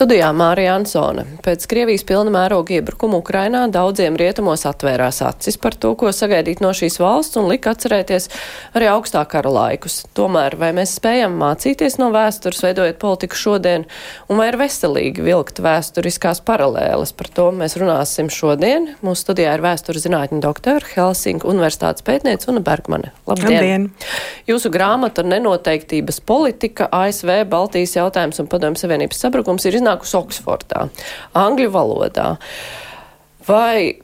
Studijā Mārija Ansone. Pēc Krievijas pilna mēroga iebrukuma Ukrainā daudziem rietumos atvērās acis par to, ko sagaidīt no šīs valsts un lika atcerēties arī augstā kara laikus. Tomēr vai mēs spējam mācīties no vēstures, veidojot politiku šodien, un vai ir veselīgi vilkt vēsturiskās paralēles? Par to mēs runāsim šodien. Mūsu studijā ir vēstures zinātņu doktora Helsinku Universitātes pētniece Una Bergmane. Labdien! Labdien. Jūsu grāmata Nenoteiktības politika, ASV, Baltijas jautājums un Padomju Savienības sabrukums ir iznākusi Oksfordā, angļu valodā. Vai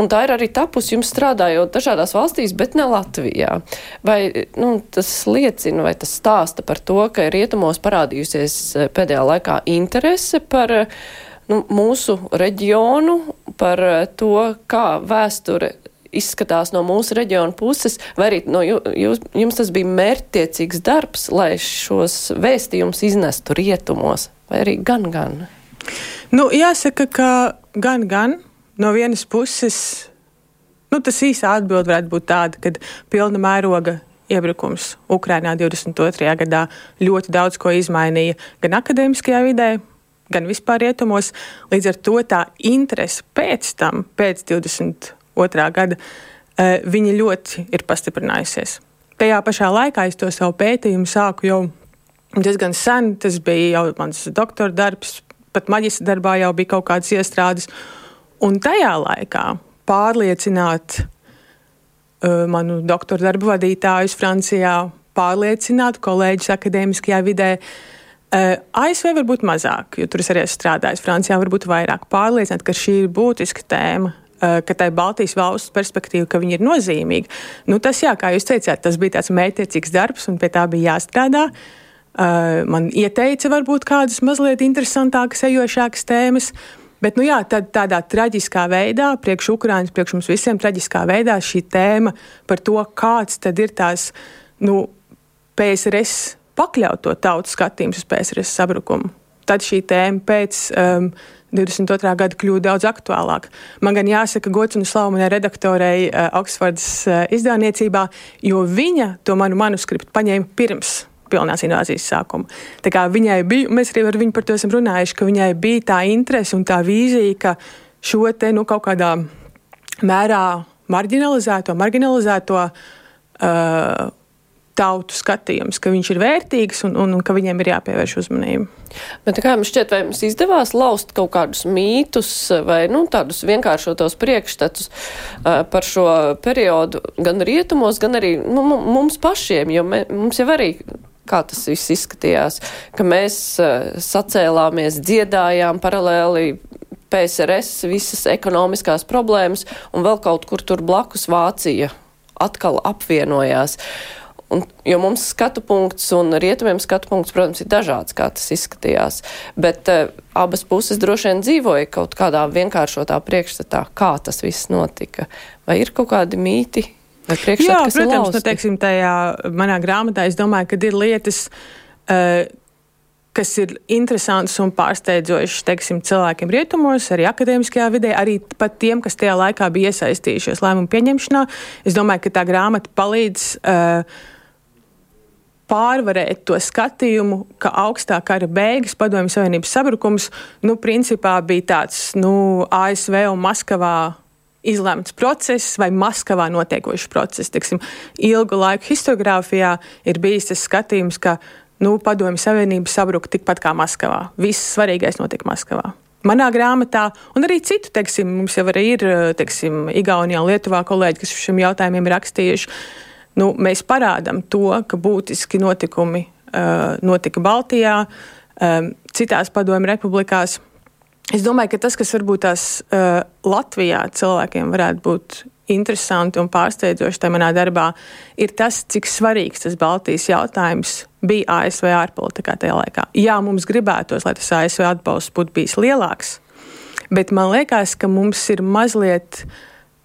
Un tā ir arī tapusi jums strādājot dažādās valstīs, bet ne Latvijā. Vai nu, tas liecina, vai tas stāsta par to, ka rietumos parādījusies eh, pēdējā laikā interese par nu, mūsu reģionu, par eh, to, kā vēsture izskatās no mūsu reģiona puses, vai arī no jūs, jums tas bija mērķtiecīgs darbs, lai šos vēstījumus iznestu rietumos? Vai arī gan, gan? Nu, jāsaka, ka gan, gan no vienas puses, nu, tas īsā atbild varētu būt tāda, ka pilna mēroga iebrukums Ukrainā 22. gadā ļoti daudz ko izmainīja gan akadēmiskajā vidē, gan vispār rietumos. Līdz ar to tā interese pēc tam, pēc 22. gada, eh, viņa ļoti ir pastiprinājusies. Tajā pašā laikā es to savu pētījumu sāku jau diezgan sen. Tas bija jau mans doktora darbs, pat maģistra darbā jau bija kaut kādas iestrādes. Un tajā laikā pārliecināt uh, manu doktora darbu vadītājus Francijā, pārliecināt kolēģus akadēmiskajā vidē. Uh, ASV var būt mazāk, jo tur es arī esmu strādājis. Francijā var būt vairāk pārliecināt, ka šī ir būtiska tēma, uh, ka tai Baltijas valsts perspektīva, ka viņi ir nozīmīgi. Nu, tas, jā, kā jūs teicāt, tas bija tāds mērķiecīgs darbs un pie tā bija jāstrādā. Uh, man ieteica varbūt kādas mazliet interesantākas, ejošākas tēmas. Bet, nu jā, tad tādā traģiskā veidā, priekš Ukraiņas, priekš mums visiem traģiskā veidā šī tēma par to, kāds tad ir tās nu, PSRS pakļauto tautu skatījums uz PSRS sabrukumu. Tad šī tēma pēc um, 22. gada kļūda daudz aktuālāka. Man gan jāsaka, gods un slavu manai redaktorei uh, Oksfordas uh, izdevniecībā, jo viņa to manu manuskriptu paņēma pirms pilnās invāzijas sākuma. Tā kā viņai bija, mēs arī ar viņu par to esam runājuši, ka viņai bija tā interese un tā vīzija, ka šo te nu, kaut kādā mērā marginalizēto, marginalizēto uh, tautu skatījums, ka viņš ir vērtīgs un, un, un ka viņiem ir jāpievērš uzmanība. Bet kā jums šķiet, vai jums izdevās laust kaut kādus mītus vai nu, tādus vienkāršotos priekšstatus uh, par šo periodu gan rietumos, gan arī nu, mums pašiem, jo mē, mums jau arī kā tas viss izskatījās, ka mēs uh, sacēlāmies, dziedājām paralēli PSRS, visas ekonomiskās problēmas, un vēl kaut kur tur blakus Vācija atkal apvienojās. Un, jo mums skatu punkts un rietumiem skatu punkts, protams, ir dažāds, kā tas izskatījās. Bet uh, abas puses droši vien dzīvoja kaut kādā vienkāršotā priekšstatā, kā tas viss notika. Vai ir kaut kādi mīti, Jā, protams, nu, teiksim, tajā manā grāmatā es domāju, ka ir lietas, uh, kas ir interesants un pārsteidzošs teiksim, cilvēkiem rietumos, arī akadēmiskajā vidē, arī pat tiem, kas tajā laikā bija iesaistījušies lēmumu pieņemšanā. Es domāju, ka tā grāmata palīdz. Uh, pārvarēt to skatījumu, ka augstā kara beigas, padomju Savienības sabrukums, nu, principā bija tāds nu, ASV un Maskavā izlemts process vai Maskavā notiekošs process. Tiksim, ilgu laiku historiografijā ir bijis tas skatījums, ka nu, Padomju Savienība sabruka tikpat kā Maskavā. Viss svarīgais notika Maskavā. Manā grāmatā, un arī citu, teiksim, mums jau ir teiksim, Igaunijā un Lietuvā kolēģi, kas šiem jautājumiem ir rakstījuši. Nu, mēs parādām to, ka būtiski notikumi uh, notika Baltijā, um, citās padomju republikās. Es domāju, ka tas, kas varbūt tās uh, Latvijā cilvēkiem varētu būt interesanti un pārsteidzoši tajā manā darbā, ir tas, cik svarīgs tas Baltijas jautājums bija ASV ārpolitikā tajā laikā. Jā, mums gribētos, lai tas ASV atbalsts būtu bijis lielāks, bet man liekas, ka mums ir mazliet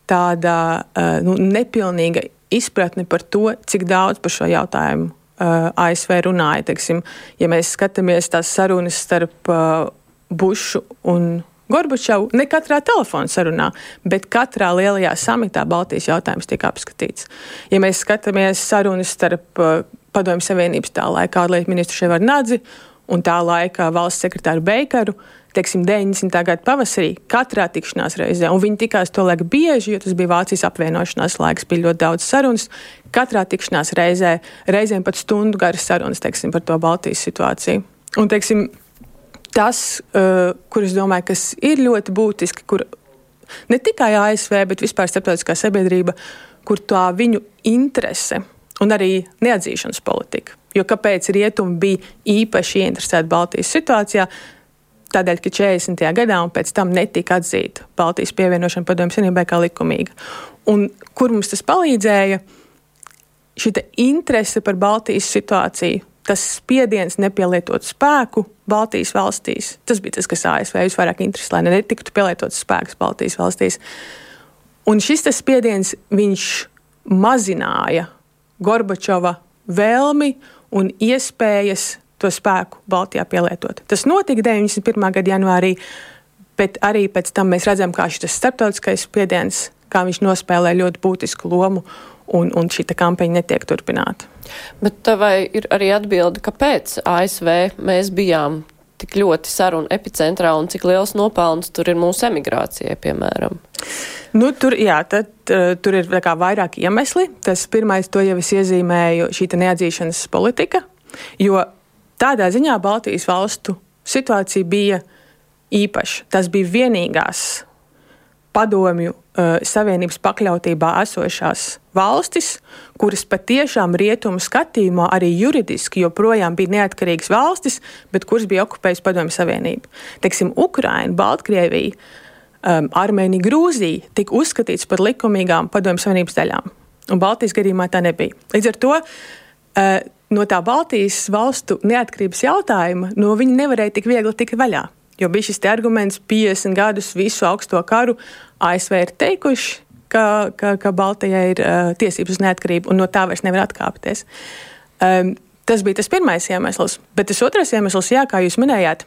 tāda uh, nu, nepilnīga izpratne par to, cik daudz par šo jautājumu uh, ASV runāja. Teiksim, ja mēs skatāmies tās sarunas starp uh, Bušu un Gorbačovu ne katrā telefona sarunā, bet katrā lielajā samitā Baltijas jautājums tiek apskatīts. Ja mēs skatāmies sarunas starp uh, Padomju Savienības tā laika ārlietu ministru Ševaru Nadzi un tā laika valsts sekretāru Beikaru. Teiksim, 90. gada pavasarī katrā tikšanās reizē, un viņi tikās to laiku bieži, jo tas bija Vācijas apvienošanās laiks, bija ļoti daudz sarunas. Katrā tikšanās reizē, reizēm pat stundu garas sarunas teiksim, par to Baltijas situāciju. Un, teiksim, tas, uh, kur es domāju, kas ir ļoti būtiski, kur ne tikai ASV, bet vispār starptautiskā sabiedrība, kur tā viņu interese un arī neatzīšanas politika. Jo kāpēc rietumi bija īpaši ieinteresēti Baltijas situācijā? Tādēļ, ka 40. gadā un pēc tam netika atzīta Baltijas pievienošana padomju senībai kā likumīga. Un kur mums tas palīdzēja? Šī interese par Baltijas situāciju, tas spiediens nepielietot spēku Baltijas valstīs. Tas bija tas, kas ASV visvairāk interesē, lai netiktu pielietots spēks Baltijas valstīs. Un šis spiediens mazināja Gorbačova vēlmi un iespējas to spēku Baltijā pielietot. Tas notika 91. gada janvārī, bet arī pēc tam mēs redzam, kā šis starptautiskais spiediens, kā viņš nospēlē ļoti būtisku lomu, un, un šī kampaņa netiek turpināta. Bet vai ir arī atbilde, kāpēc ASV mēs bijām tik ļoti sarunu epicentrā un cik liels nopelns tur ir mūsu emigrācijai, piemēram? Nu, tur, jā, tad, uh, tur ir kā, vairāk iemesli. Tas pirmais, to jau es iezīmēju, šī neatzīšanas politika. Jo tādā ziņā Baltijas valstu situācija bija īpaša. Tas bija vienīgās padomju uh, savienības pakļautībā esošās valstis, kuras patiešām rietumu skatījumā arī juridiski joprojām bija neatkarīgas valstis, bet kuras bija okupējusi padomju savienību. Teiksim, Ukraina, Baltkrievija, um, Armēnija, Grūzija tika uzskatīts par likumīgām padomju savienības daļām. Un Baltijas gadījumā tā nebija. Līdz ar to uh, no tā Baltijas valstu neatkarības jautājuma no viņi nevarēja tik viegli tikt vaļā. Jo bija šis arguments, 50 gadus visu augsto karu ASV ir teikuši, ka, ka, ka Baltijai ir uh, tiesības uz neatkarību, un no tā vairs nevar atkāpties. Um, tas bija tas pirmais iemesls. Bet tas otrais iemesls, jā, kā jūs minējāt,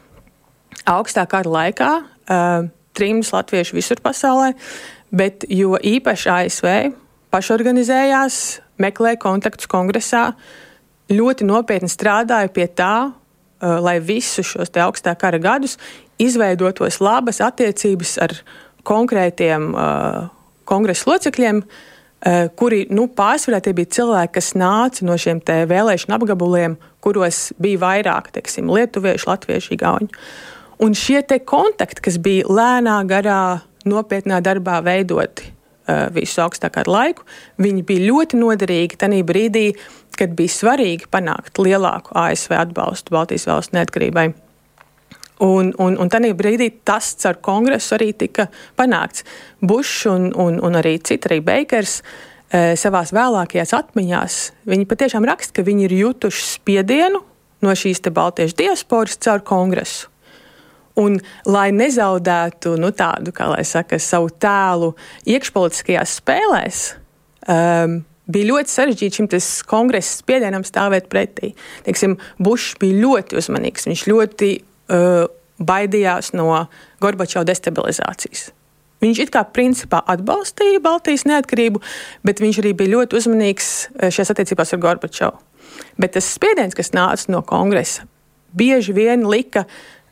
augstā kara laikā uh, trījus latviešu visur pasaulē, bet jo īpaši ASV pašorganizējās, meklēja kontaktus kongresā, ļoti nopietni strādāja pie tā, uh, lai visus šos augstā kara gadus izveidotos labas attiecības ar konkrētiem uh, kongresa locekļiem, uh, kuri nu, pārsvarā tie bija cilvēki, kas nāca no šiem vēlēšanu apgabaliem, kuros bija vairāk teiksim, lietuviešu, latviešu, igauņu. Un šie kontakti, kas bija lēnā, garā, nopietnā darbā veidoti uh, visu augstākā laiku, viņi bija ļoti noderīgi tajā brīdī, kad bija svarīgi panākt lielāku ASV atbalstu Baltijas valsts neatkarībai. Un, un, un tajā brīdī tas ar kongresu arī tika panākts. Bušs un, un, un arī citi, arī Beigers, e, savā vēlākajās atmiņās, viņi patiešām raksta, ka viņi ir jutuši spiedienu no šīs Baltijas diasporas caur kongresu. Un, lai nezaudētu nu, tādu, kā lai saka, savu tēlu iekšpolitiskajās spēlēs, um, bija ļoti sarežģīti šim kongresa spiedienam stāvēt pretī. Teiksim, Bušs bija ļoti uzmanīgs. Viņš ļoti uh, baidījās no Gorbačova destabilizācijas. Viņš it kā principā atbalstīja Baltijas neatkarību, bet viņš arī bija ļoti uzmanīgs uh, šajās attiecībās ar Gorbačovu. Bet tas spiediens, kas nāca no kongresa, bieži vien lika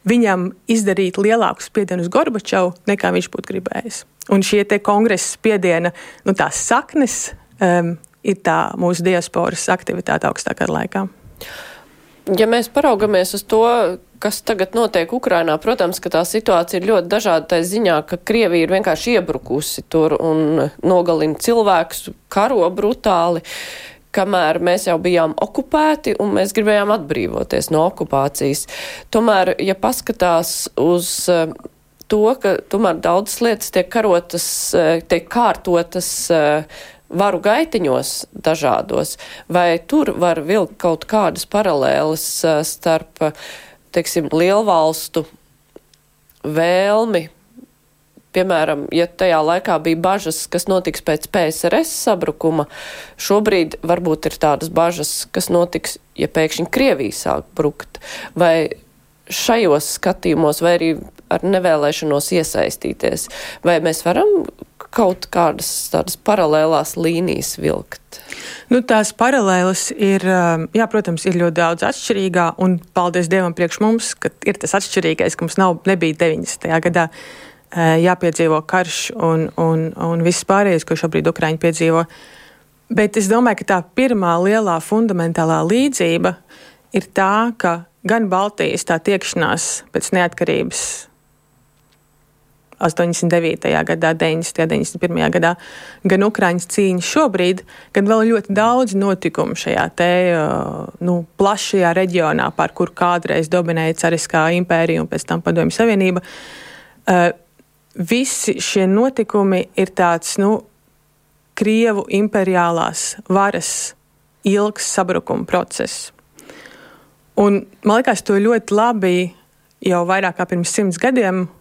viņam izdarīt lielāku spiedienu uz Gorbačovu, nekā viņš būtu gribējis. Un šie kongresa spiediena nu, saknes um, ir tā mūsu diasporas aktivitāte augstākā laikā. Ja mēs paraugamies uz to, kas tagad notiek Ukrainā, protams, ka tā situācija ir ļoti dažāda tā ziņā, ka Krievija ir vienkārši iebrukusi tur un nogalina cilvēkus, karo brutāli, kamēr mēs jau bijām okupēti un mēs gribējām atbrīvoties no okupācijas. Tomēr, ja paskatās uz eh, to, ka tomēr daudzas lietas tiek karotas, eh, tiek kārtotas eh, varu gaitiņos dažādos, vai tur var vilkt kaut kādas paralēles starp, teiksim, lielvalstu vēlmi piemēram, ja tajā laikā bija bažas, kas notiks pēc PSRS sabrukuma, šobrīd varbūt ir tādas bažas, kas notiks, ja pēkšņi Krievija sāk brukt. Vai šajos skatījumos, vai arī ar nevēlēšanos iesaistīties, vai mēs varam kaut kādas tādas paralēlās līnijas vilkt? Nu, tās paralēlas ir, um, jā, protams, ir ļoti daudz atšķirīgā, un paldies Dievam priekš mums, ka ir tas atšķirīgais, ka mums nav, nebija 90. gadā uh, jāpiedzīvo karš un, un, un viss pārējais, ko šobrīd Ukraiņi piedzīvo. Bet es domāju, ka tā pirmā lielā fundamentālā līdzība ir tā, ka gan Baltijas tā tiekšanās pēc neatkarības 89. gadā, 90. un 91. gadā, gan Ukraiņas cīņa šobrīd, gan vēl ļoti daudz notikumu šajā te, nu, plašajā reģionā, par kur kādreiz dominēja Cariskā impērija un pēc tam Padomju Savienība. Visi šie notikumi ir tāds, nu, Krievu imperiālās varas ilgs sabrukuma process. Un, man liekas, to ļoti labi jau vairāk kā pirms simts gadiem uh,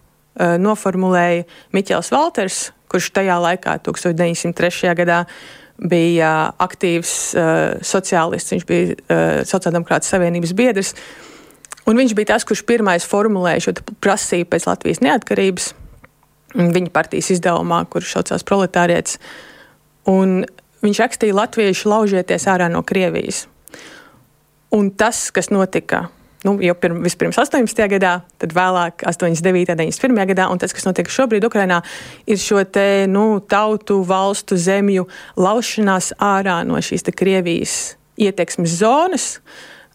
noformulēja Miķels Valters, kurš tajā laikā, 1903. gadā, bija aktīvs uh, sociālists, viņš bija uh, Sociāldemokrātas Savienības biedrs. Un viņš bija tas, kurš pirmais formulēja šo prasību pēc Latvijas neatkarības viņa partijas izdevumā, kurš saucās Proletārietis. Un viņš rakstīja, Latvieši laužieties ārā no Krievijas. Un tas, kas notika nu, jau pirm, vispirms 18. gadā, tad vēlāk 89. un 91. gadā, un tas, kas notiek šobrīd Ukrajinā, ir šo te, nu, tautu, valstu, zemju laušanās ārā no šīs Krievijas ietekmes zonas.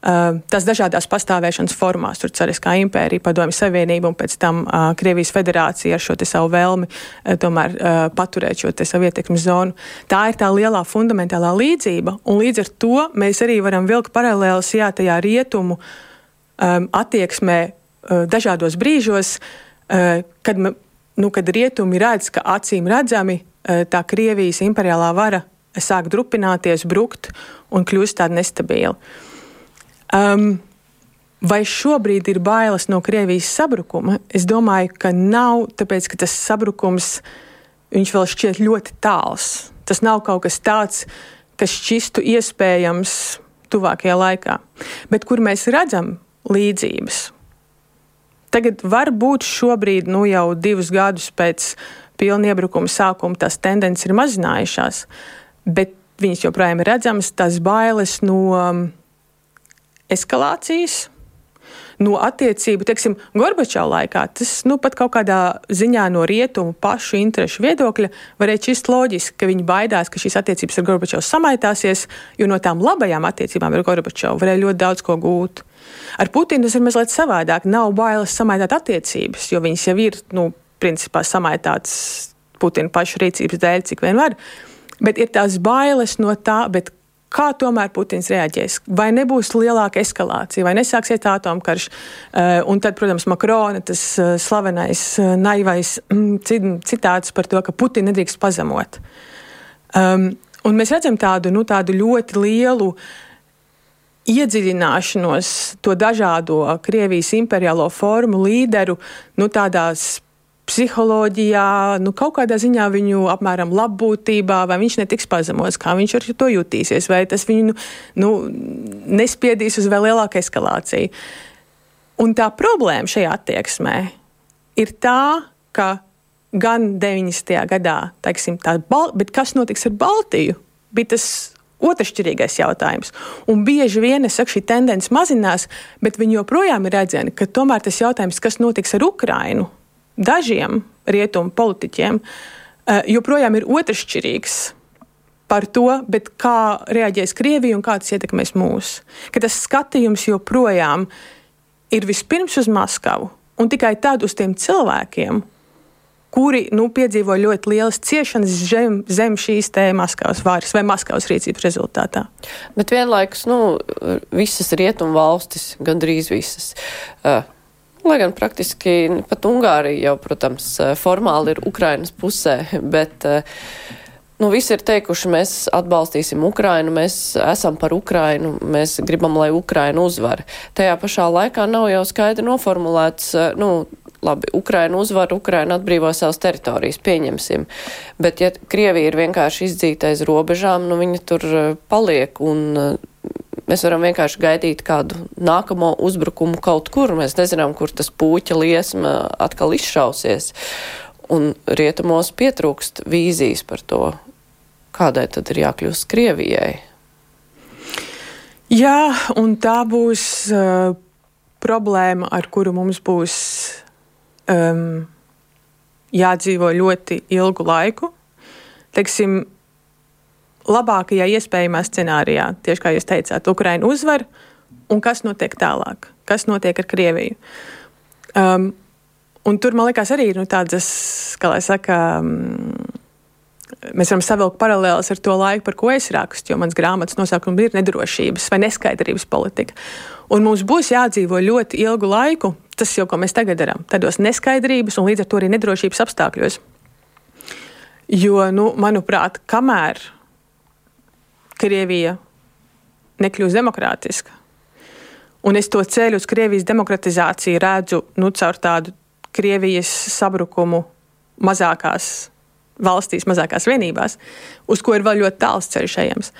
Uh, tas dažādās pastāvēšanas formās, tur Cariskā impērija, Padomju Savienība un pēc tam uh, Krievijas federācija ar šo savu vēlmi uh, tomēr uh, paturēt šo savu ietekmes zonu. Tā ir tā lielā fundamentālā līdzība, un līdz ar to mēs arī varam vilkt paralēlus jā, tajā rietumu uh, um, attieksmē uh, dažādos brīžos, uh, kad, nu, kad rietumi redz, ka acīm redzami uh, tā Krievijas imperiālā vara sāk drupināties, brukt un kļūst tāda nestabila. Um, Vai šobrīd ir bailes no Krievijas sabrukuma? Es domāju, ka nav, tāpēc ka tas sabrukums vēl šķiet ļoti tāls. Tas nav kaut kas tāds, kas šķistu iespējams tuvākajā laikā. Bet kur mēs redzam līdzības. Tagad varbūt šobrīd, nu jau divus gadus pēc pilna iebrukuma sākuma, tās tendences ir mazinājušās, bet viņas joprojām ir redzamas, tās bailes no um, eskalācijas, no attiecību, teiksim, Gorbačovā laikā, tas nu, pat kaut kādā ziņā no rietumu pašu interešu viedokļa varēja šķist loģiski, ka viņi baidās, ka šīs attiecības ar Gorbačovu samaitāsies, jo no tām labajām attiecībām ar Gorbačovu varēja ļoti daudz ko gūt. Ar Putinu tas ir mazliet savādāk. Nav bailes samaitāt attiecības, jo viņas jau ir, nu, principā samaitātas Putina pašu rīcības dēļ, cik vien var. Bet ir tās bailes no tā, kā tomēr Putins reaģēs. Vai nebūs lielāka eskalācija, vai nesāksies atomkarš. Uh, un tad, protams, Makrona tas uh, slavenais, uh, naivais mm, citāts par to, ka Putina nedrīkst pazemot. Um, un mēs redzam tādu, nu, tādu ļoti lielu uh, iedziļināšanos to dažādo Krievijas imperiālo formu līderu, nu, tādās psiholoģijā, nu, kaut kādā ziņā viņu apmēram labbūtībā, vai viņš netiks pazemots, kā viņš ar to jutīsies, vai tas viņu nu, nespiedīs uz vēl lielāku eskalāciju. Un tā problēma šajā attieksmē ir tā, ka gan 90. gadā, teiksim, tā, bet kas notiks ar Baltiju, bija tas otršķirīgais jautājums. Un bieži vien saku, šī tendence mazinās, bet viņi joprojām ir redzami, ka tomēr tas jautājums, kas notiks ar Ukrainu, dažiem rietumu politiķiem, eh, joprojām ir otršķirīgs par to, kā reaģēs Krievija un kā tas ietekmēs mūs. Ka tas skatījums joprojām ir vispirms uz Maskavu un tikai tad uz tiem cilvēkiem, kuri nu, piedzīvo ļoti lielas ciešanas zem, zem šīs Maskavas varas vai Maskavas rīcības rezultātā. Bet vienlaikus nu, visas rietumu valstis, gandrīz visas. Uh, Lai gan praktiski pat Ungārija jau, protams, formāli ir Ukrainas pusē, bet uh, nu, visi ir teikuši, mēs atbalstīsim Ukrainu, mēs esam par Ukrainu, mēs gribam, lai Ukraina uzvar. Tajā pašā laikā nav jau skaidri noformulēts, nu, labi, Ukraina uzvar, Ukraina atbrīvo savas teritorijas, pieņemsim. Bet, ja Krievija ir vienkārši izdzīta aiz robežām, nu viņa tur eh, paliek un eh, mēs varam vienkārši gaidīt kādu nākamo uzbrukumu kaut kur. Mēs nezinām, kur tas puķa liesma atkal izšausies. un rietumos pietrūkst vīzijas par to, kādai tad ir jākļūst Krievijai. Jā, un tā būs uh, problēma, ar kuru mums būs um, jādzīvo ļoti ilgu laiku. Teiksim, labākajā iespējamā scenārijā, tieši kā jūs teicāt, Ukraina uzvar, un kas notiek tālāk? Kas notiek ar Krieviju? Um, un tur man liekas arī nu, tādas, kā lai saka, um, mēs varam savilkt paralēlus ar to laiku, par ko es rakstu, jo mans grāmatas nosaukums ir nedrošības vai neskaidrības politika. Un mums būs jādzīvo ļoti ilgu laiku, tas jau, ko mēs tagad darām, tādos neskaidrības un līdz ar to arī nedrošības apstākļos. Jo, nu, manuprāt, kamēr Krievija nekļūs demokrātiska, un es to ceļu uz Krievijas demokratizāciju redzu nu, caur tādu Krievijas sabrukumu mazākās valstīs, mazākās vienībās, uz ko ir vēl ļoti tāls ceļš ejams.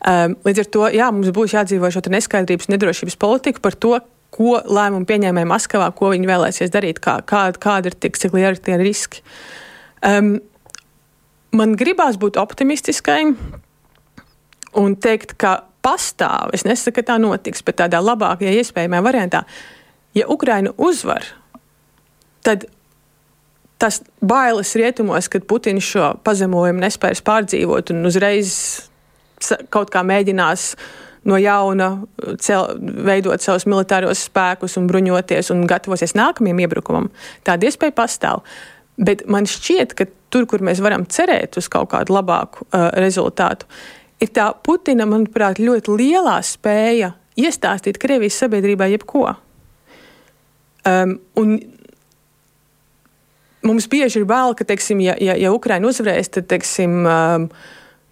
Um, līdz ar to jā, mums būs jādzīvo šo neskaidrības, nedrošības politiku par to, ko lēmumu pieņēmēji Maskavā, ko viņi vēlēsies darīt, kā, kāda, kāda ir tik, cik lieli ir tie riski. Um, man gribās būt optimistiskai un teikt, ka pastāv, es nesaku, ka tā notiks, bet tādā labākajā iespējamajā variantā, ja Ukraina uzvar, tad tas bailes rietumos, kad Putins šo pazemojumu nespēs pārdzīvot un uzreiz kaut kā mēģinās no jauna cel, veidot savus militāros spēkus un bruņoties un gatavosies nākamajam iebrukumam. Tāda iespēja pastāv. Bet man šķiet, ka tur, kur mēs varam cerēt uz kaut kādu labāku uh, rezultātu, ir tā Putina, manuprāt, ļoti lielā spēja iestāstīt Krievijas sabiedrībā jebko. Um, mums bieži ir bail, ka, teiksim, ja, ja, ja Ukraina uzvarēs, tad, teiksim, um,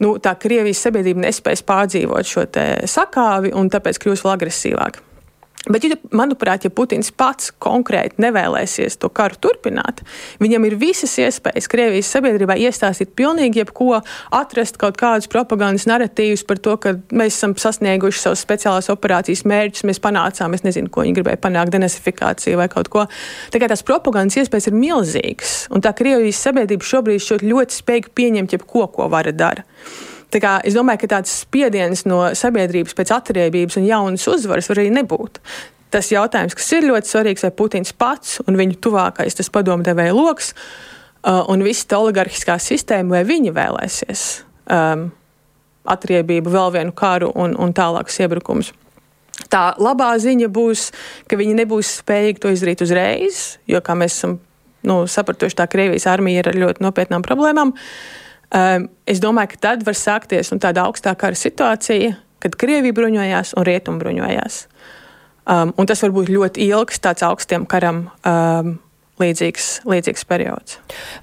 nu, tā Krievijas sabiedrība nespēs pārdzīvot šo sakāvi un tāpēc kļūs vēl agresīvāka. Bet, ja, manuprāt, ja Putins pats konkrēti nevēlēsies to karu turpināt, viņam ir visas iespējas Krievijas sabiedrībā iestāstīt pilnīgi jebko, atrast kaut kādus propagandas narratīvus par to, ka mēs esam sasnieguši savus speciālās operācijas mērķus, mēs panācām, es nezinu, ko viņi gribēja panākt, denasifikāciju vai kaut ko. Kā tās propagandas iespējas ir milzīgas, un tā Krievijas sabiedrība šobrīd ļoti spēj pieņemt jebko, ko vara dara. Kā, es domāju, ka tāds spiediens no sabiedrības pēc atriebības un jaunas uzvaras var arī nebūt. Tas jautājums, kas ir ļoti svarīgs, vai Putins pats un viņa tuvākais tas padomdevēja lokus uh, un visa tā oligarhiskā sistēma, vai viņi vēlēsies um, atriebību, vēl vienu karu un, un tālākus iebrukumus. Tā labā ziņa būs, ka viņi nebūs spējīgi to izdarīt uzreiz, jo, kā mēs esam nu, sapratuši, tā Krievijas armija ir ar ļoti nopietnām problēmām. Uh, Um, es domāju, ka tad var sākties tāda augstākā situācija, kad Krievija bruņojās un Rietumi bruņojās. Um, un tas var būt ļoti ilgs, tāds augstiem karam. Um, Līdzīgs, līdzīgs periods.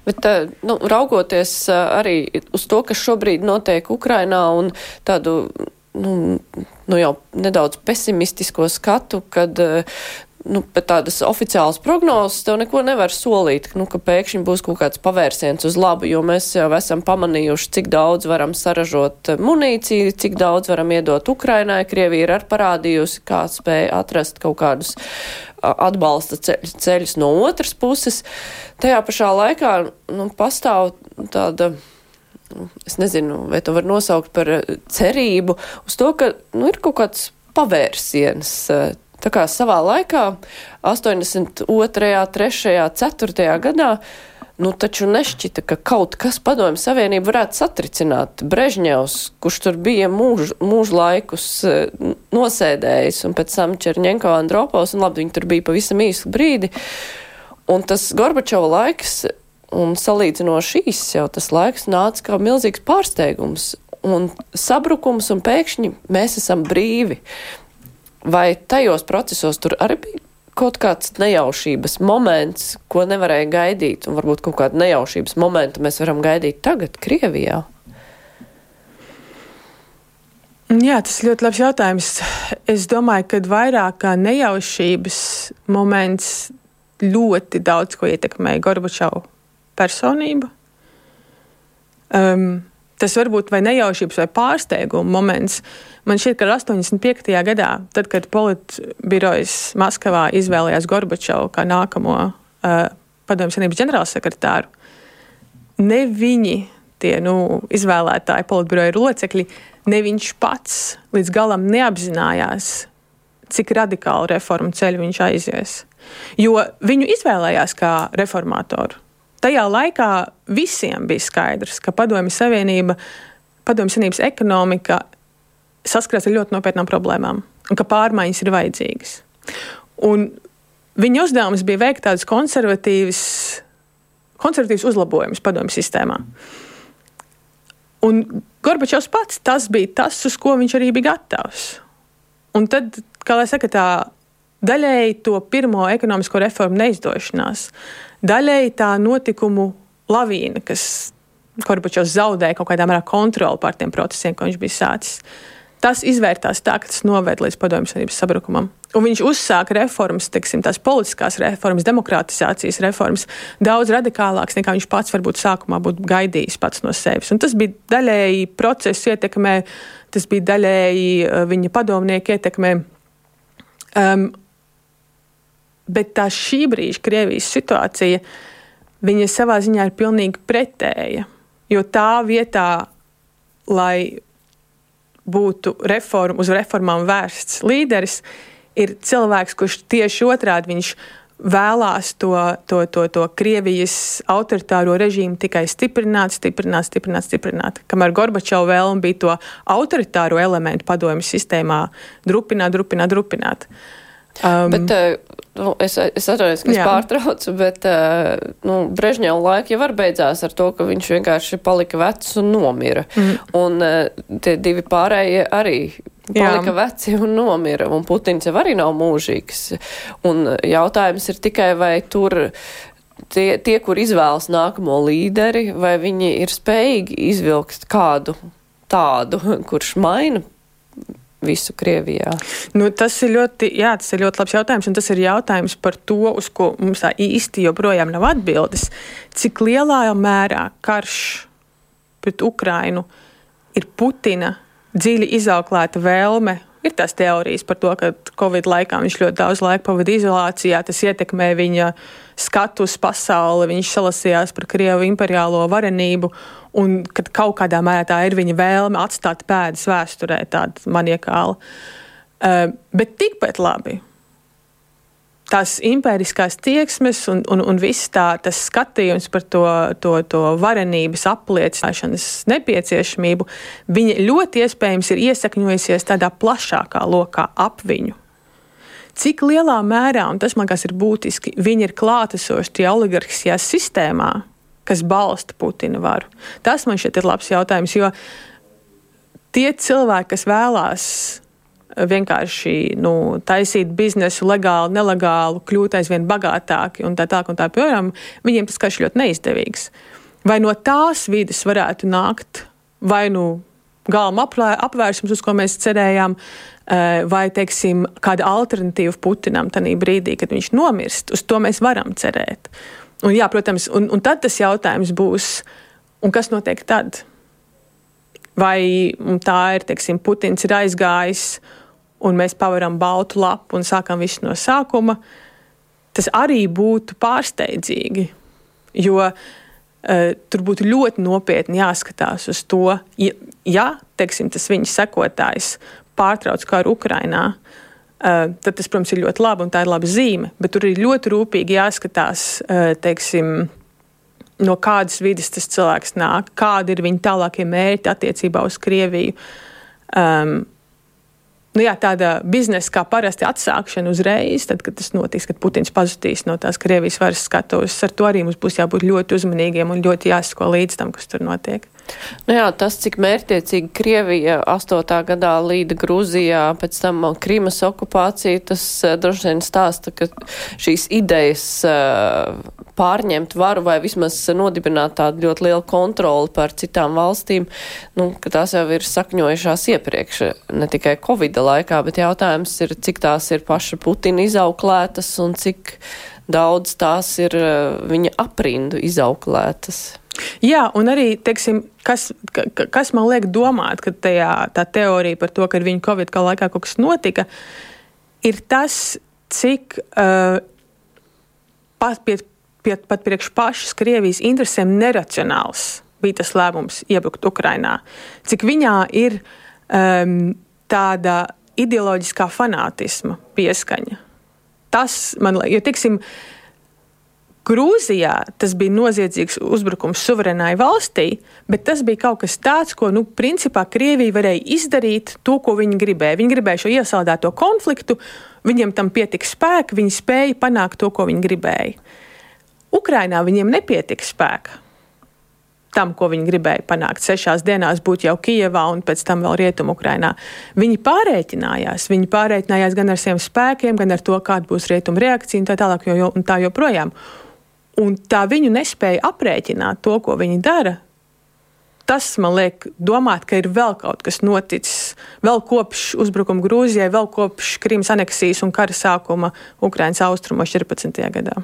Bet, nu, raugoties arī uz to, kas šobrīd notiek Ukrainā un tādu nu, nu jau nedaudz pesimistisko skatu, kad nu, bet tādas oficiālas prognozes tev neko nevar solīt, nu, ka pēkšņi būs kaut kāds pavērsiens uz labu, jo mēs jau esam pamanījuši, cik daudz varam saražot munīciju, cik daudz varam iedot Ukrainai. Krievija ir ar parādījusi, kā spēja atrast kaut kādus atbalsta ceļus no otras puses. Tajā pašā laikā nu, pastāv tāda nu, es nezinu, vai to var nosaukt par cerību uz to, ka nu, ir kaut kāds pavērsiens Tā kā savā laikā, 82., 3., 4. gadā, nu taču nešķita, ka kaut kas padomju savienību varētu satricināt. Brežņevs, kurš tur bija mūž, mūž laikus e, nosēdējis, un pēc tam Čerņenko Andropovs, un labi, viņi tur bija pavisam īsu brīdi. Un tas Gorbačova laiks, un salīdzinoši īss jau tas laiks, nāca kā milzīgs pārsteigums un sabrukums, un pēkšņi mēs esam brīvi. Vai tajos procesos tur arī bija kaut kāds nejaušības moments, ko nevarēja gaidīt, un varbūt kaut kādu nejaušības momentu mēs varam gaidīt tagad, Krievijā? Jā, tas ir ļoti labs jautājums. Es domāju, ka vairāk kā nejaušības moments ļoti daudz ko ietekmēja Gorbačova personība. Um, tas var būt vai nejaušības, vai pārsteiguma moments. Man šķiet, ka 85. gadā, tad, kad politbirojas Maskavā izvēlējās Gorbačovu kā nākamo uh, padomju senības ģenerālsekretāru, ne viņi, tie nu, izvēlētāji, politbiroja locekļi, ne viņš pats līdz galam neapzinājās, cik radikālu reformu ceļu viņš aizies. Jo viņu izvēlējās kā reformatoru. Tajā laikā visiem bija skaidrs, ka Padomju Savienība, Padomju Savienības ekonomika saskarās ar ļoti nopietnām problēmām un ka pārmaiņas ir vajadzīgas. Un viņa uzdevums bija veikt tādus konservatīvus, konservatīvus uzlabojumus padomju sistēmā. Un Gorbačovs pats tas bija tas, uz ko viņš arī bija gatavs. Un tad, kā lai saka, tā daļēji to pirmo ekonomisko reformu neizdošanās, daļēji tā notikumu lavīna, kas Gorbačovs zaudēja kaut kādā mērā kontroli pār tiem procesiem, ko viņš bija sācis. Tas izvērtās tā, ka tas noved līdz padomju savienības sabrukumam. Un viņš uzsāka reformas, teiksim, tās politiskās reformas, demokratizācijas reformas, daudz radikālākas nekā viņš pats varbūt sākumā būtu gaidījis pats no sevis. Un tas bija daļēji procesu ietekmē, tas bija daļēji uh, viņa padomnieku ietekmē. Um, bet tā šī brīža Krievijas situācija, viņa savā ziņā ir pilnīgi pretēja. Jo tā vietā, lai būtu reform, uz reformām vērsts līderis, ir cilvēks, kurš tieši otrādi viņš vēlās to, to, to, to Krievijas autoritāro režīmu tikai stiprināt, stiprināt, stiprināt, stiprināt. Kamēr Gorbačovs vēlme bija to autoritāro elementu padomju sistēmā drupināt, drupināt, drupināt. Um, Bet, uh, nu, es, es atceros, ka es jā. pārtraucu, bet uh, nu, Brežņeva laika jau var beidzās ar to, ka viņš vienkārši palika vecs un nomira. Mm. Un uh, tie divi pārējie arī palika Jā. veci un nomira, un Putins jau arī nav mūžīgs. Un jautājums ir tikai, vai tur tie, tie kur izvēlas nākamo līderi, vai viņi ir spējīgi izvilkt kādu tādu, kurš maina visu Krievijā? Nu, tas, ir ļoti, jā, tas ir ļoti labs jautājums, un tas ir jautājums par to, uz ko mums tā īsti joprojām nav atbildes. Cik lielā mērā karš pret Ukrainu ir Putina dziļi izauklēta vēlme. Ir tās teorijas par to, ka Covid laikā viņš ļoti daudz laika pavadīja izolācijā, tas ietekmē viņa skatu uz pasauli, viņš salasījās par Krievu imperiālo varenību, un kad kaut kādā mērā tā ir viņa vēlme atstāt pēdas vēsturē, tāda maniekāla. Uh, bet tikpat labi tās impēriskās tieksmes un, un, un viss tā, tas skatījums par to, to, to varenības apliecināšanas nepieciešamību, viņa ļoti iespējams ir iesakņojusies tādā plašākā lokā ap viņu. Cik lielā mērā, un tas man liekas ir būtiski, viņi ir klātesoši tajā oligarhiskajā sistēmā, kas balsta Putina varu. Tas man šķiet ir labs jautājums, jo tie cilvēki, kas vēlās vienkārši nu, taisīt biznesu legāli, nelegāli, kļūt aizvien bagātāki un tā tālāk un tā projām, viņiem tas karš ļoti neizdevīgs. Vai no tās vidas varētu nākt vai nu galma apvērsums, uz ko mēs cerējām, eh, vai teiksim, kāda alternatīva Putinam tajā brīdī, kad viņš nomirst, uz to mēs varam cerēt. Un, jā, protams, un, un tad tas jautājums būs, kas notiek tad? Vai tā ir, teiksim, Putins ir aizgājis un mēs pavaram baltu lapu un sākam visu no sākuma, tas arī būtu pārsteidzīgi. Jo uh, tur būtu ļoti nopietni jāskatās uz to, ja, ja teiksim, tas viņa sekotājs pārtrauc karu Ukrajinā. Uh, tad tas, protams, ir ļoti labi un tā ir laba zīme. Bet tur ir ļoti rūpīgi jāskatās, uh, teiksim, no kādas vidas tas cilvēks nāk, kādi ir viņa tālākie mērķi attiecībā uz Krieviju. Um, nu, jā, tāda biznesa kā parasti atsākšana uzreiz, tad, kad tas notiks, kad Putins pazudīs no tās Krievijas varas skatuves. Ar to arī mums būs jābūt ļoti uzmanīgiem un ļoti jāsako līdz tam, kas tur notiek. Nu jā, tas, cik mērķiecīgi Krievija 8. gadā līda Grūzijā, pēc tam Krīmas okupācija, tas uh, droši vien stāsta, ka šīs idejas uh, pārņemt varu vai vismaz nodibināt tādu ļoti lielu kontroli pār citām valstīm, nu, ka tās jau ir sakņojušās iepriekš, ne tikai Covid laikā, bet jautājums ir, cik tās ir paša Putina izauklētas un cik daudz tās ir uh, viņa aprindu izauklētas. Jā, un arī, teiksim, kas, kas man liek domāt, ka tajā, tā teorija par to, ka ar viņu Covid kā laikā kaut kas notika, ir tas, cik uh, pie, pat priekš pašas Krievijas interesēm neracionāls bija tas lēmums iebrukt Ukrainā. Cik viņā ir um, tāda ideoloģiskā fanātisma pieskaņa. Tas man liekas, jo, teiksim, Grūzijā tas bija noziedzīgs uzbrukums suverēnai valstī, bet tas bija kaut kas tāds, ko, nu, principā Krievija varēja izdarīt to, ko viņi gribēja. Viņi gribēja šo iesaldēto konfliktu, viņiem tam pietika spēka, viņi spēja panākt to, ko viņi gribēja. Ukrainā viņiem nepietika spēka tam, ko viņi gribēja panākt. Sešās dienās būt jau Kijevā un pēc tam vēl Rietumu-Ukrainā. Viņi pārēķinājās. Viņi pārēķinājās gan ar saviem spēkiem, gan ar to, kāda būs rietumu reakcija un tā tālāk, jo, un tā joprojām. Un tā viņu nespēja aprēķināt to, ko viņi dara. Tas man liek domāt, ka ir vēl kaut kas noticis, vēl kopš uzbrukuma Grūzijai, vēl kopš Krimas aneksijas un kara sākuma Ukraiņas austrumos 14. gadā.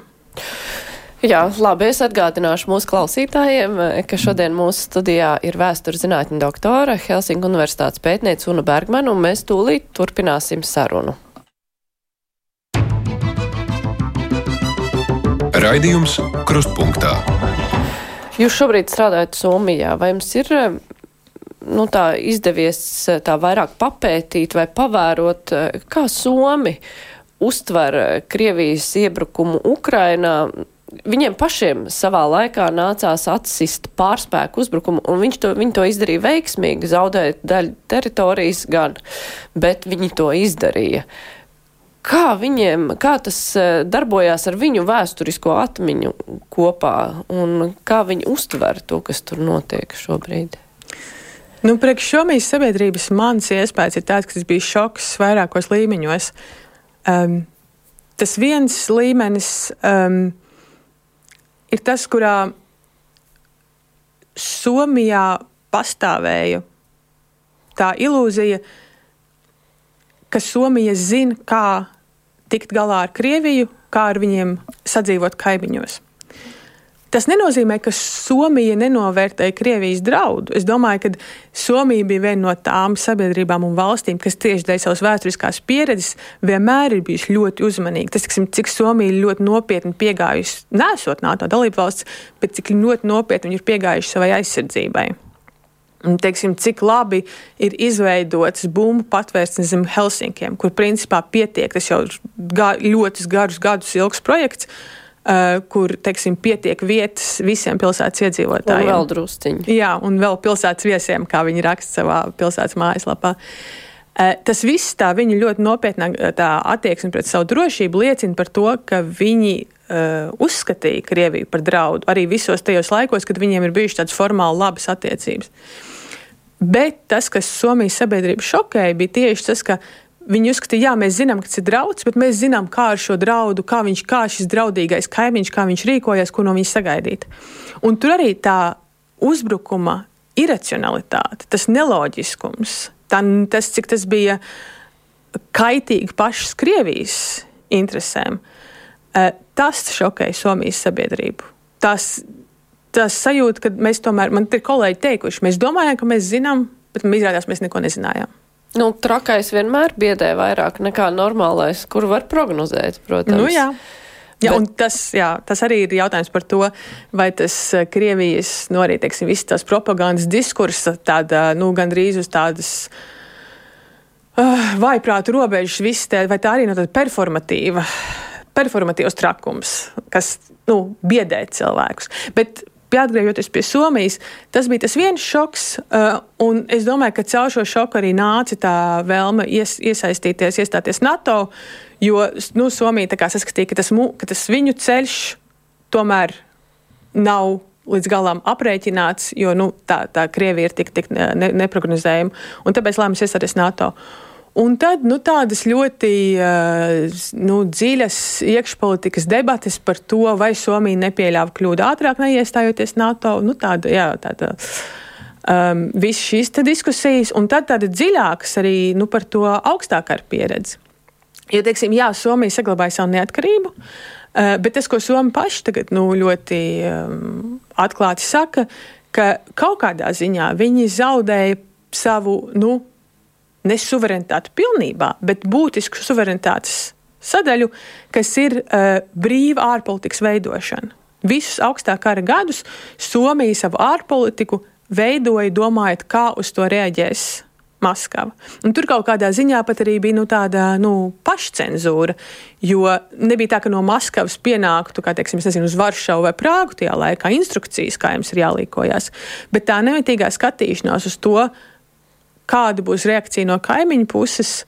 Jā, labi, es atgādināšu mūsu klausītājiem, ka šodien mūsu studijā ir vēstures zinātņu doktora Helsinku universitātes pētniece Una Bergmana, un mēs tūlīt turpināsim sarunu. Raidījums Krustpunktā. Jūs šobrīd strādājat Somijā, vai jums ir nu, tā izdevies tā vairāk papētīt vai pavērot, kā Somi uztver Krievijas iebrukumu Ukrainā, viņiem pašiem savā laikā nācās atsist pārspēku uzbrukumu, un viņš to, viņi to izdarīja veiksmīgi, zaudēt daļu teritorijas gan, bet viņi to izdarīja. Kā viņiem, kā tas eh, darbojās ar viņu vēsturisko atmiņu kopā, un kā viņi uztver to, kas tur notiek šobrīd? Nu, priekš šomīs sabiedrības mans iespējas ir tāds, ka tas bija šoks vairākos līmeņos. Um, tas viens līmenis um, ir tas, kurā Somijā pastāvēja tā ilūzija, ka Somija zina, kā tikt galā ar Krieviju, kā ar viņiem sadzīvot kaimiņos. Tas nenozīmē, ka Somija nenovērtēja Krievijas draudu. Es domāju, ka Somija bija viena no tām sabiedrībām un valstīm, kas tieši dēļ savas vēsturiskās pieredzes vienmēr ir bijusi ļoti uzmanīga. Tas, tiksim, cik Somija ļoti nopietni piegājusi, nesot NATO dalību valsts, bet cik ļoti nopietni viņi ir piegājuši savai aizsardzībai. Teiksim, cik labi ir izveidots bumbu patvērsnes zem Helsinkiem, kur principā pietiek, tas jau ga ļoti garus gadus ilgs projekts, Uh, kur teiksim, pietiek vietas visiem pilsētas iedzīvotājiem. Un vēl drusciņi. Jā, un vēl pilsētas viesiem, kā viņi raksta savā pilsētas mājaslapā. Uh, tas viss tā viņa ļoti nopietnā attieksme pret savu drošību liecina par to, ka viņi uh, uzskatīja Krieviju par draudu arī visos tajos laikos, kad viņiem ir bijušas tādas formāli labas attiecības. Bet tas, kas Somijas sabiedrību šokēja, bija tieši tas, ka Viņi uzskatīja, jā, mēs zinām, ka tas ir drauds, bet mēs zinām, kā ar šo draudu, kā, viņš, kā šis draudīgais kaimiņš, kā viņš rīkojas, ko no viņa sagaidīt. Un tur arī tā uzbrukuma iracionalitāte, tas neloģiskums, tā, tas, cik tas bija kaitīgi pašas Krievijas interesēm, eh, tas šokēja Somijas sabiedrību. Tas, tas sajūta, ka mēs tomēr, man ir kolēģi teikuši, mēs domājam, ka mēs zinām, bet mēs izrādās, mēs neko nezinājām. Nu, trakais vienmēr biedē vairāk nekā normālais, kur var prognozēt, protams. Nu, jā. Jā, Bet... tas, jā, tas arī ir jautājums par to, vai tas eh, Krievijas, nu, arī, teiksim, visas tās propagandas diskursa, tāda, nu, gandrīz uz tādas uh, vaiprātu robežas, viss te, vai tā arī no tāda performatīva, performatīvs trakums, kas, nu, biedē cilvēkus. Bet atgriežoties pie Somijas, tas bija tas viens šoks, uh, un es domāju, ka caur šo šoku arī nāca tā vēlme ies, iesaistīties, iestāties NATO, jo nu, Somija saskatīja, ka tas, ka tas viņu ceļš tomēr nav līdz galam aprēķināts, jo nu, tā, tā Krievija ir tik, tik ne, neprognozējama, un tāpēc lēmums iestāties NATO. Un tad nu, tādas ļoti uh, nu, dziļas iekšpolitikas debates par to, vai Somija nepieļāva kļūdu ātrāk neiestājoties NATO. Nu, tāda, jā, tāda, um, Visas šīs diskusijas, un tad tāda dziļākas arī nu, par to augstākā pieredzi. Jo, teiksim, jā, Somija saglabāja savu neatkarību, uh, bet tas, ko Somija paši tagad nu, ļoti um, atklāti saka, ka kaut kādā ziņā viņi zaudēja savu nu, ne suverenitāti pilnībā, bet būtisku suverenitātes sadaļu, kas ir uh, brīva ārpolitikas veidošana. Visus augstā kara gadus Somija savu ārpolitiku veidoja domājot, kā uz to reaģēs Maskava. Un tur kaut kādā ziņā pat arī bija nu, tāda nu, pašcensūra, jo nebija tā, ka no Maskavas pienāktu, kā teiksim, nezinu, uz Varšavu vai Prāgu tajā laikā instrukcijas, kā jums ir jālīkojas, bet tā nemitīgā skatīšanās uz to, kāda būs reakcija no kaimiņu puses,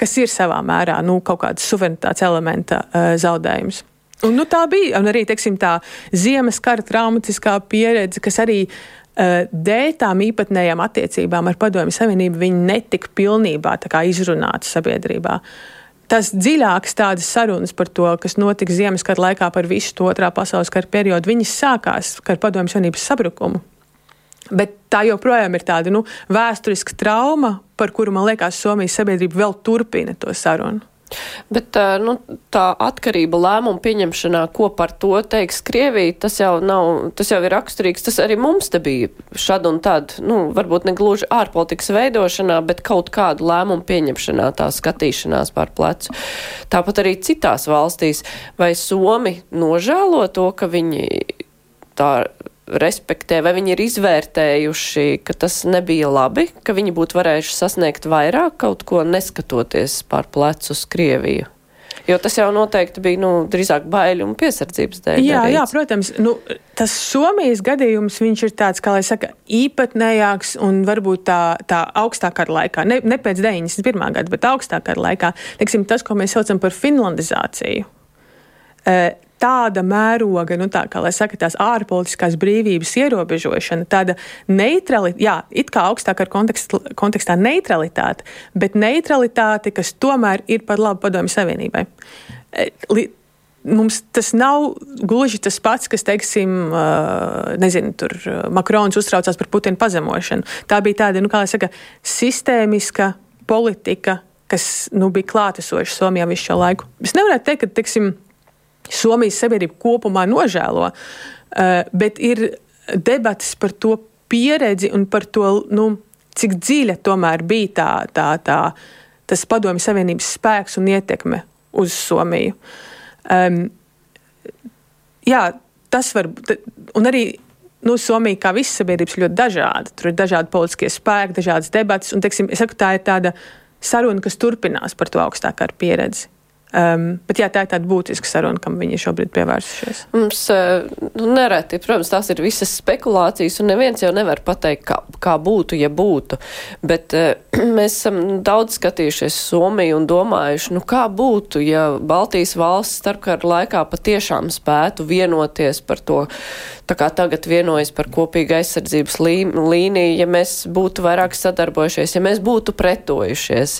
kas ir savā mērā nu, kaut kāds suverenitātes elementa uh, zaudējums. Un, nu, tā bija arī teiksim, tā ziemas kara traumatiskā pieredze, kas arī uh, dēļ tām īpatnējām attiecībām ar Padomju Savienību netika pilnībā izrunāta sabiedrībā. Tas dziļākas tādas sarunas par to, kas notika Ziemas kara laikā par visu to otrā pasaules kara periodu, viņas sākās ar Padomju Savienības sabrukumu. Bet tā joprojām ir tāda nu, vēsturiska trauma, par kuru man liekas, Somijas sabiedrība vēl turpina to sarunu. Bet nu, tā atkarība lēmumu pieņemšanā, ko par to teiks Krievija, tas jau, nav, tas jau ir raksturīgs. Tas arī mums te bija šad un tad, nu, varbūt ne gluži ārpolitikas veidošanā, bet kaut kādu lēmumu pieņemšanā, tā skatīšanās pār plecu. Tāpat arī citās valstīs. Vai Somi nožēlo to, ka viņi tā respektē, vai viņi ir izvērtējuši, ka tas nebija labi, ka viņi būtu varējuši sasniegt vairāk kaut ko neskatoties pār plecu uz Krieviju? Jo tas jau noteikti bija nu, drīzāk baiļu un piesardzības dēļ. Jā, darīts. jā protams. Nu, tas Somijas gadījums ir tāds, kā lai saka, īpatnējāks un varbūt tā, tā augstākā laikā, ne, ne pēc 91. gada, bet augstākā laikā. Teiksim, tas, ko mēs saucam par finlandizāciju. Uh, tāda mēroga, nu, tā kā lai saka, tās ārpolitiskās brīvības ierobežošana, tāda neutralitāte, jā, it kā augstākā kontekst, kontekstā neutralitāte, bet neutralitāte, kas tomēr ir par labu padomju savienībai. E, mums tas nav gluži tas pats, kas, teiksim, nezinu, tur Makrons uztraucās par Putina pazemošanu. Tā bija tāda, nu, kā lai saka, sistēmiska politika, kas nu, bija klātesoša Somijā visu šo laiku. Es nevaru teikt, ka, teiksim, Somijas sabiedrība kopumā nožēlo, eh, bet ir debatas par to pieredzi un par to, nu, cik dziļa tomēr bija tā, tā, tā, tas padomju savienības spēks un ietekme uz Somiju. Um, jā, tas var būt. Un arī nu, Somija, kā visas sabiedrības, ļoti dažāda. Tur ir dažādi politiskie spēki, dažādas debatas. Un, teiksim, saku, tā ir tāda saruna, kas turpinās par to augstākā pieredzi. Um, bet jā, tā ir tāda būtiska saruna, kam viņi šobrīd pievērsušies. Mums uh, nu, nereti, protams, tās ir visas spekulācijas, un neviens jau nevar pateikt, kā, kā būtu, ja būtu. Bet uh, mēs esam daudz skatījušies Somiju un domājuši, nu kā būtu, ja Baltijas valsts starpkara laikā patiešām spētu vienoties par to, tā kā tagad vienojas par kopīgu aizsardzības lī, līniju, ja mēs būtu vairāk sadarbojušies, ja mēs būtu pretojušies.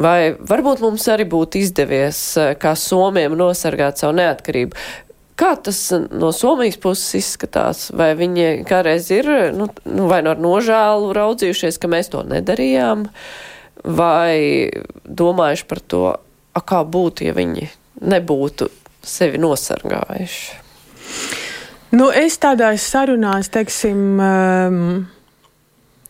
Vai varbūt mums arī būtu izdevies Eh, kā Somiem nosargāt savu neatkarību. Kā tas no Somijas puses izskatās? Vai viņi kādreiz ir nu, nu, vai no ar nožēlu raudzījušies, ka mēs to nedarījām, vai domājuši par to, a, kā būtu, ja viņi nebūtu sevi nosargājuši? Nu, es tādās sarunās, teiksim, um,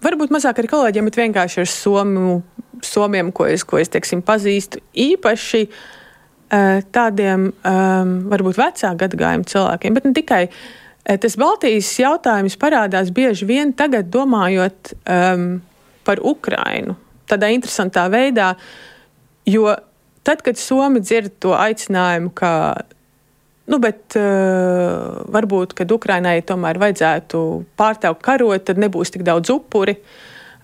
varbūt mazāk ar kolēģiem, bet vienkārši ar somu, somiem, ko es, ko es teiksim, pazīstu īpaši. Uh, Eh, tādiem varbūt vecāku gadagājumu cilvēkiem, bet ne tikai. Tas Baltijas jautājums parādās bieži vien tagad, domājot um, par Ukrainu. Tādā interesantā veidā, jo tad, kad Somi dzird to aicinājumu, ka Nu, bet uh, varbūt, kad Ukrainai tomēr vajadzētu pārtraukt karot, tad nebūs tik daudz upuri.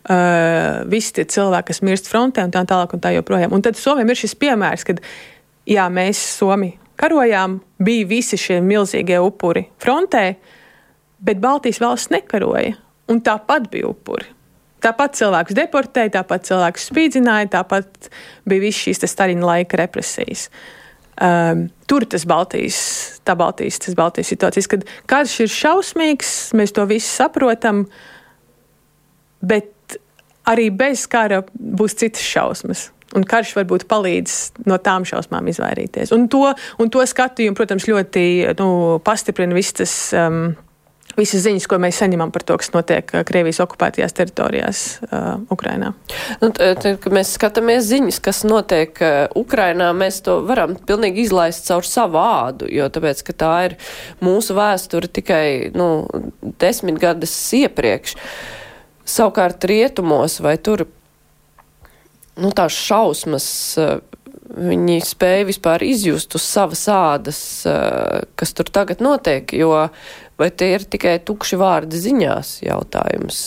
Uh, visi tie cilvēki, kas mirst frontē un tā tālāk un tā joprojām. Un tad Somijam ir šis piemērs, kad jā, mēs Somi karojām, bija visi šie milzīgie upuri frontē, bet Baltijas valsts nekaroja, un tāpat bija upuri. Tāpat cilvēkus deportēja, tāpat cilvēkus spīdzināja, tāpat bija viss šīs Staļina laika represijas. Um, tur tas Baltijas, tā Baltijas, tas Baltijas situācijas, kad karš ir šausmīgs, mēs to visu saprotam, bet arī bez kara būs citas šausmas. Un karš varbūt palīdz no tām šausmām izvairīties. Un to, un to skatījumu, protams, ļoti nu, pastiprina viss tas. Um, visas ziņas, ko mēs saņemam par to, kas notiek uh, Krievijas okupētajās teritorijās uh, Ukrainā. Nu, tad, kad mēs skatāmies ziņas, kas notiek uh, Ukrainā, mēs to varam pilnīgi izlaist caur savu ādu, jo tāpēc, ka tā ir mūsu vēsture tikai nu, desmit gadus iepriekš. Savukārt rietumos vai tur nu, tās šausmas. Uh, viņi spēja vispār izjust uz savas ādas, uh, kas tur tagad notiek, jo vai tie ir tikai tukši vārdi ziņās jautājums?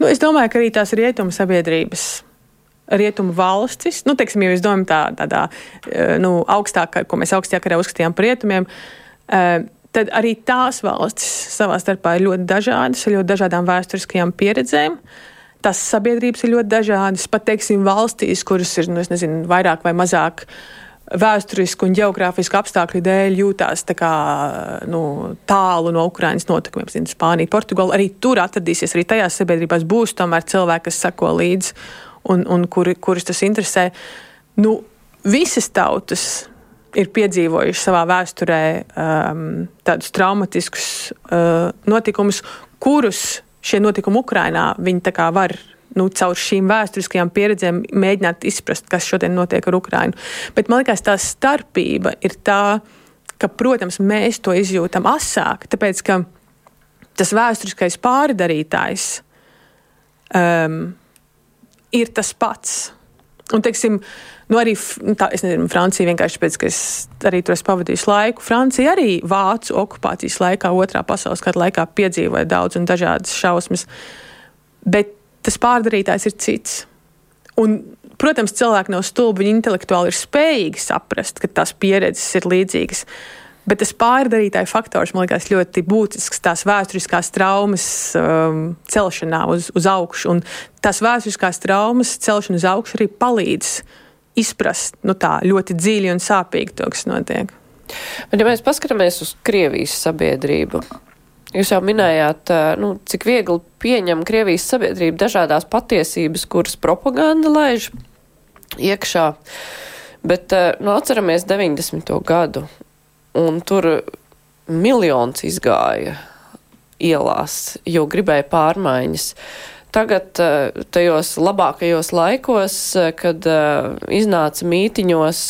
Nu, es domāju, ka arī tās rietumu sabiedrības rietumu valstis, nu, teiksim, ja mēs domājam tā, tādā eh, nu, augstākā, ko mēs augstajā karā uzskatījām par rietumiem, eh, tad arī tās valstis savā starpā ir ļoti dažādas, ar ļoti dažādām vēsturiskajām pieredzēm. Tās sabiedrības ir ļoti dažādas, pat teiksim, valstīs, kuras ir nu, nezinu, vairāk vai mazāk vēsturisku un geogrāfisku apstākļu dēļ jūtās kā, nu, tālu no Ukraiņas notikumiem. Zinu, Spānija, Portugāla arī tur atradīsies. Arī tajās sabiedrībās būs tomēr cilvēki, kas sako līdzi un, un kuri, kurus tas interesē. Nu, visas tautas ir piedzīvojuši savā vēsturē um, tādus traumatiskus uh, notikumus, kurus šie notikumi Ukrainā viņi var nu, caur šīm vēsturiskajām pieredzēm mēģināt izprast, kas šodien notiek ar Ukrajinu. Bet man liekas, tā starpība ir tā, ka, protams, mēs to izjūtam asāk, tāpēc ka tas vēsturiskais pārdarītājs um, ir tas pats. Un, teiksim, nu arī nu tā, nezinu, Francija vienkārši pēc, ka es arī tur esmu pavadījis laiku. Francija arī vācu okupācijas laikā, otrā pasaules kara laikā piedzīvoja daudz un dažādas šausmas. Bet tas pārdarītājs ir cits. Un, protams, cilvēki nav stulbi, viņi intelektuāli ir spējīgi saprast, ka tās pieredzes ir līdzīgas. Bet tas pārdarītāja faktors man liekas ļoti būtisks tās vēsturiskās traumas um, celšanā uz, uz augšu. Un tās vēsturiskās traumas celšana uz augšu arī palīdz izprast nu, tā, ļoti dziļi un sāpīgi to, kas notiek. Bet, ja mēs paskatāmies uz Krievijas sabiedrību, Jūs jau minējāt, nu, cik viegli pieņem Krievijas sabiedrība dažādās patiesības, kuras propaganda laiž iekšā. Bet nu, atceramies 90. gadu, un tur miljons izgāja ielās, jo gribēja pārmaiņas. Tagad tajos labākajos laikos, kad iznāca mītiņos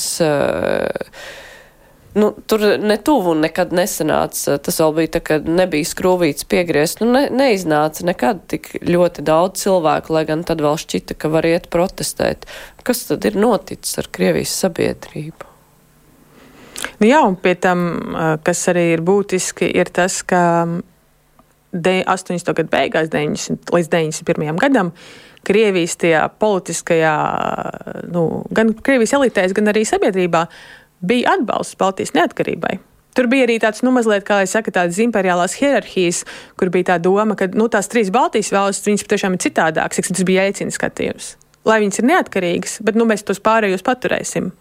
Nu, tur netuvu nekad nesanāca. Tas vēl bija tā, ka nebija skrūvīts piegriezt. Nu, ne, neiznāca nekad tik ļoti daudz cilvēku, lai gan tad vēl šķita, ka var iet protestēt. Kas tad ir noticis ar Krievijas sabiedrību? Nu, jā, un pie tam, kas arī ir būtiski, ir tas, ka 80. gadu beigās, 90, līdz 91. gadam, Krievijas tajā politiskajā, nu, gan Krievijas elitēs, gan arī sabiedrībā bija atbalsts Baltijas neatkarībai. Tur bija arī tāds, nu, mazliet, kā jau saka, tādas imperiālās hierarhijas, kur bija tā doma, ka nu, tās trīs Baltijas valstis, viņas patiešām ir citādākas, cik tas bija aicina skatījums. Lai viņas ir neatkarīgas, bet nu, mēs tos pārējos paturēsim.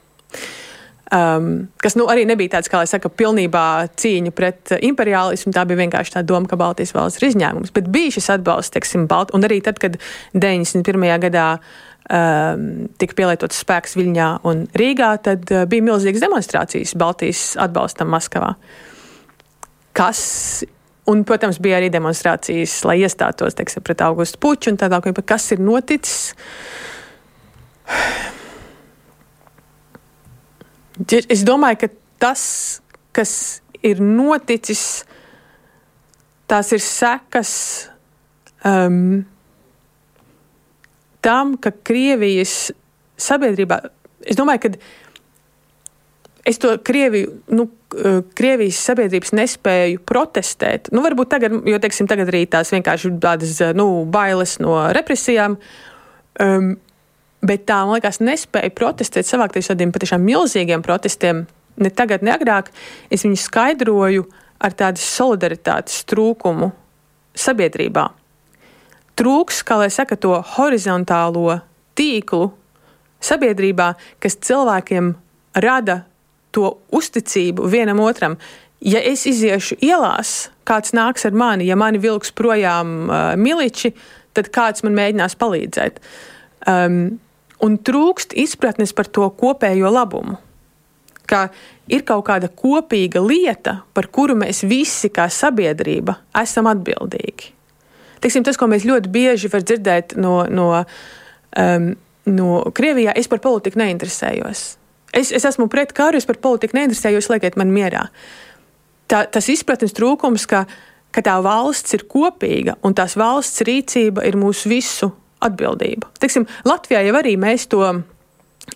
Um, kas nu, arī nebija tāds, kā jau saka, pilnībā cīņa pret imperiālismu. Tā bija vienkārši tā doma, ka Baltijas valsts ir izņēmums. Bet bija šis atbalsts, teiksim, Balt un arī tad, kad 91. gadā um, tika pielietots spēks Viļņā un Rīgā, tad uh, bija milzīgas demonstrācijas Baltijas atbalstam Maskavā. Kas Un, protams, bija arī demonstrācijas, lai iestātos teiksim, pret Augustu Puču un tā tālāk. Kas ir noticis? Es domāju, ka tas, kas ir noticis, tās ir sekas um, tam, ka Krievijas sabiedrībā, es domāju, ka es to Krieviju, nu, Krievijas sabiedrības nespēju protestēt. Nu, varbūt tagad, jo teiksim, tagad arī tās vienkārši tādas nu, bailes no represijām. Um, bet tā, man liekas, nespēja protestēt, savākties tādiem patiešām milzīgiem protestiem, ne tagad, ne agrāk. Es viņu skaidroju ar tādu solidaritātes trūkumu sabiedrībā trūks, kā lai saka, to horizontālo tīklu sabiedrībā, kas cilvēkiem rada to uzticību vienam otram. Ja es iziešu ielās, kāds nāks ar mani, ja mani vilks projām uh, miliči, tad kāds man mēģinās palīdzēt. Um, un trūkst izpratnes par to kopējo labumu. ka ir kaut kāda kopīga lieta, par kuru mēs visi kā sabiedrība esam atbildīgi. Teiksim, tas, ko mēs ļoti bieži varam dzirdēt no, no, um, no Krievijā, es par politiku neinteresējos. Es, es esmu pret karu, es par politiku neinteresējos, liekiet man mierā. Tā, tas izpratnes trūkums, ka, ka tā valsts ir kopīga un tās valsts rīcība ir mūsu visu atbildība. Teiksim, Latvijā jau arī mēs to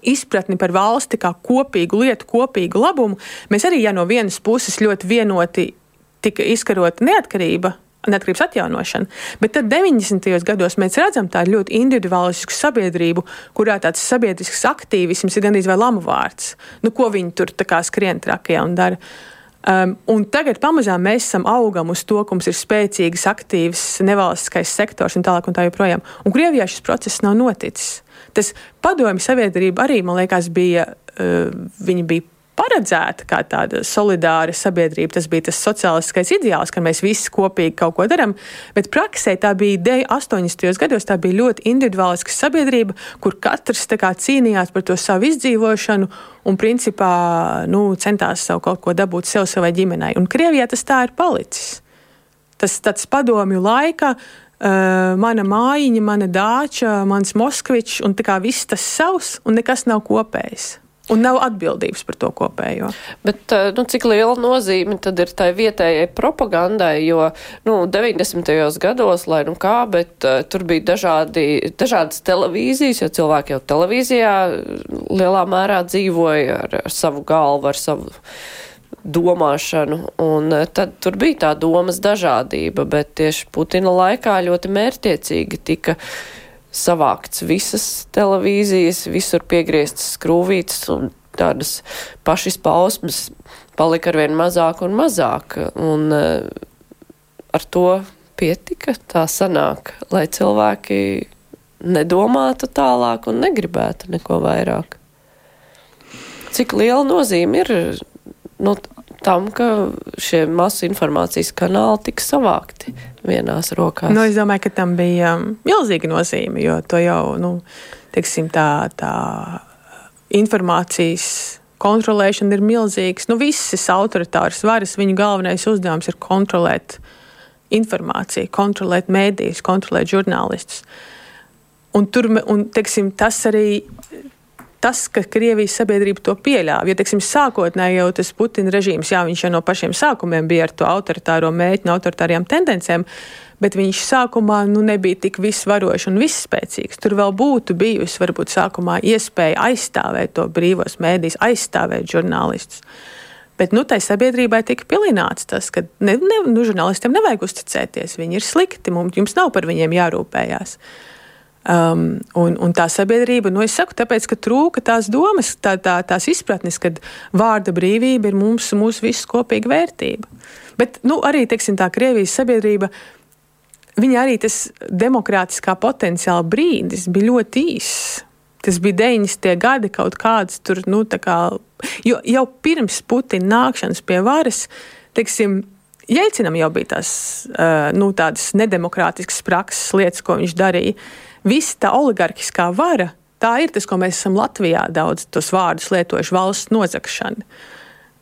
izpratni par valsti kā kopīgu lietu, kopīgu labumu, mēs arī, ja no vienas puses ļoti vienoti tika izkarota neatkarība, neatkarības atjaunošana. Bet tad 90. gados mēs redzam tādu ļoti individuālistisku sabiedrību, kurā tāds sabiedrisks aktīvisms ir gandrīz vai lamu vārds. Nu, ko viņi tur skrien trakajā un dara. Um, tagad pamazām mēs esam augam uz to, ka mums ir spēcīgs, aktīvs, nevalstiskais sektors un tālāk un tā joprojām. Un Krievijā šis process nav noticis. Tas padomju sabiedrība arī, man liekas, bija, uh, viņi bija paredzēta kā tāda solidāra sabiedrība. Tas bija tas sociālistiskais ideāls, ka mēs visi kopīgi kaut ko darām. Bet praksē tā bija 80. gados, tā bija ļoti individuāliska sabiedrība, kur katrs kā, cīnījās par to savu izdzīvošanu un principā nu, centās savu kaut ko dabūt sev, savai ģimenei. Un Krievijā tas tā ir palicis. Tas tāds padomju laika. Uh, mana mājiņa, mana dāča, mans Moskvičs, un tā kā viss tas savs, un nekas nav kopējs. Un nav atbildības par to kopējo. Bet, nu, cik liela nozīme tad ir tai vietējai propagandai, jo nu, 90. gados, lai nu kā, bet uh, tur bija dažādi, dažādas televīzijas, jo cilvēki jau televīzijā lielā mērā dzīvoja ar, ar savu galvu, ar savu domāšanu, un uh, tad tur bija tā domas dažādība, bet tieši Putina laikā ļoti mērtiecīgi tika savākts visas televīzijas, visur piegrieztas skrūvītes un tādas pašizpausmes palika arvien mazāk un mazāk. Un uh, ar to pietika, tā sanāk, lai cilvēki nedomātu tālāk un negribētu neko vairāk. Cik liela nozīme ir nu, tam, ka šie masu informācijas kanāli tika savākti vienās rokās. Nu, es domāju, ka tam bija um, milzīga nozīme, jo to jau, nu, teiksim, tā, tā informācijas kontrolēšana ir milzīgs. Nu, visas autoritāras varas, viņu galvenais uzdevums ir kontrolēt informāciju, kontrolēt mēdījus, kontrolēt žurnālistus. Un, tur, un teiksim, tas arī tas, ka Krievijas sabiedrība to pieļāva. Jo, teiksim, sākotnēji jau tas Putina režīms, jā, viņš jau no pašiem sākumiem bija ar to autoritāro mēķi un autoritārajām tendencēm, bet viņš sākumā nu, nebija tik visvarošs un visspēcīgs. Tur vēl būtu bijusi varbūt sākumā iespēja aizstāvēt to brīvos mēdījus, aizstāvēt žurnālistus. Bet nu, tai sabiedrībai tika pilināts tas, ka ne, ne, nu, žurnālistiem nevajag uzticēties. Viņi ir slikti, mums, jums nav par viņiem jārūpējās. Uh, Um, un, un tā sabiedrība, nu, es saku, tāpēc, ka trūka tās domas, tā, tā, tās izpratnes, ka vārda brīvība ir mums, mūsu visu kopīga vērtība. Bet nu, arī teiksim, tā Krievijas sabiedrība, viņa arī tas demokrātiskā potenciāla brīdis bija ļoti īss. Tas bija 90. gadi, kaut kāds tur, nu, kā, jo jau pirms Putina nākšanas pie varas, teiksim, Jelcinam jau bija tās uh, nu, nedemokrātiskas prakses lietas, ko viņš darīja visa tā oligarhiskā vara, tā ir tas, ko mēs esam Latvijā daudz tos vārdus lietojuši - valsts nozagšana.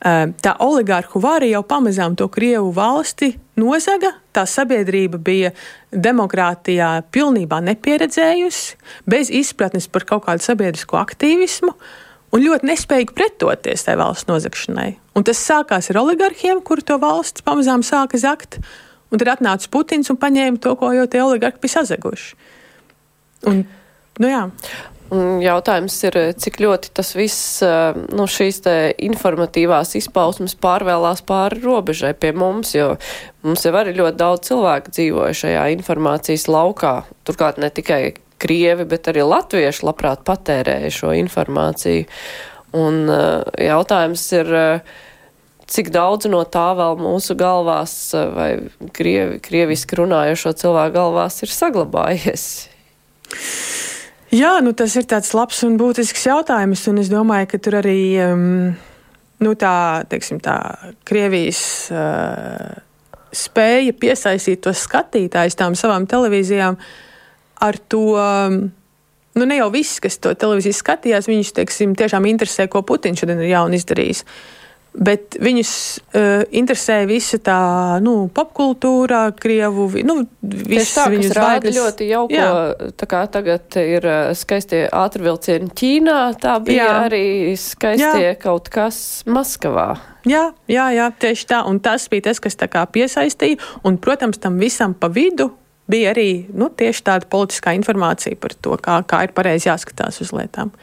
Ehm, tā oligarhu vara jau pamazām to Krievu valsti nozaga. Tā sabiedrība bija demokrātijā pilnībā nepieredzējusi, bez izpratnes par kaut kādu sabiedrisko aktīvismu un ļoti nespējīgi pretoties tai valsts nozagšanai. Un tas sākās ar oligarhiem, kuri to valsts pamazām sāka zakt, un tad atnāca Putins un paņēma to, ko jau tie oligarhi bija sazaguši. Un, nu jā. Un jautājums ir, cik ļoti tas viss, eh, nu, šīs te informatīvās izpausmes pārvēlās pāri robežai pie mums, jo mums jau arī ļoti daudz cilvēku dzīvoja šajā informācijas laukā. Turklāt ne tikai krievi, bet arī latvieši labprāt patērēja šo informāciju. Un eh, jautājums ir, eh, cik daudz no tā vēl mūsu galvās vai krievi, krieviski runājošo cilvēku galvās ir saglabājies. Jā, nu tas ir tāds labs un būtisks jautājums, un es domāju, ka tur arī um, nu tā, teiksim, tā Krievijas uh, spēja piesaistīt tos skatītājus tām savām televīzijām ar to. Um, nu, ne jau viss, kas to televīziju skatījās, viņus teiksim, tiešām interesē, ko Putins šodien ir jaunu izdarījis. Bet viņus uh, interesē visa tā nu, popkultūra, krievu. Nu, Tieši tā, kas rāda ļoti jauko, Jā. tā kā tagad ir skaistie ātrvilcieni Ķīnā, tā bija jā. arī skaistie jā. kaut kas Maskavā. Jā, jā, jā, tieši tā. Un tas bija tas, kas tā kā piesaistīja. Un, protams, tam visam pa vidu bija arī nu, tieši tāda politiskā informācija par to, kā, kā ir pareizi jāskatās uz lietām.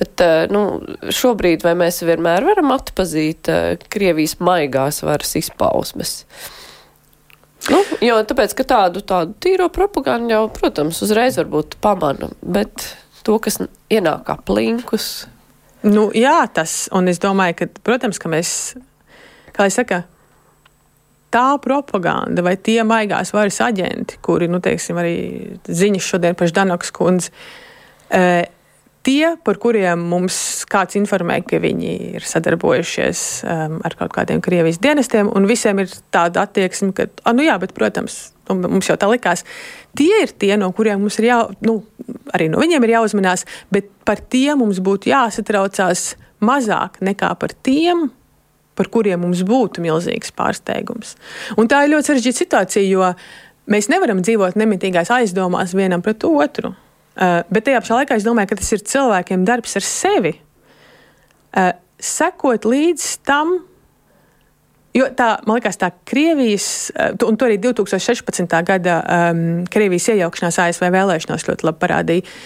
Bet eh, nu, šobrīd vai mēs vienmēr varam atpazīt uh, Krievijas maigās varas izpausmes? Nu, jo tāpēc, ka tādu, tādu tīro propagandu jau, protams, uzreiz varbūt pamana, bet to, kas ienāk kā plinkus. Nu, jā, tas, un es domāju, ka, protams, ka mēs, kā es saku, tā propaganda vai tie maigās varas aģenti, kuri, nu, teiksim, arī ziņas šodien par Ždanoks kundzi, e, tie, par kuriem mums kāds informē, ka viņi ir sadarbojušies um, ar kaut kādiem Krievijas dienestiem, un visiem ir tāda attieksme, ka, ah, nu jā, bet, protams, nu, mums jau tā likās, tie ir tie, no kuriem mums ir jā, nu, arī no viņiem ir jāuzmanās, bet par tiem mums būtu jāsatraucās mazāk nekā par tiem, par kuriem mums būtu milzīgs pārsteigums. Un tā ir ļoti sarežģīta situācija, jo mēs nevaram dzīvot nemitīgās aizdomās vienam pret otru. Uh, bet tajā pašā laikā es domāju, ka tas ir cilvēkiem darbs ar sevi. Uh, sekot līdz tam, jo tā, man liekas, tā Krievijas, uh, un to arī 2016. gada um, Krievijas iejaukšanās ASV vēlēšanās ļoti labi parādīja,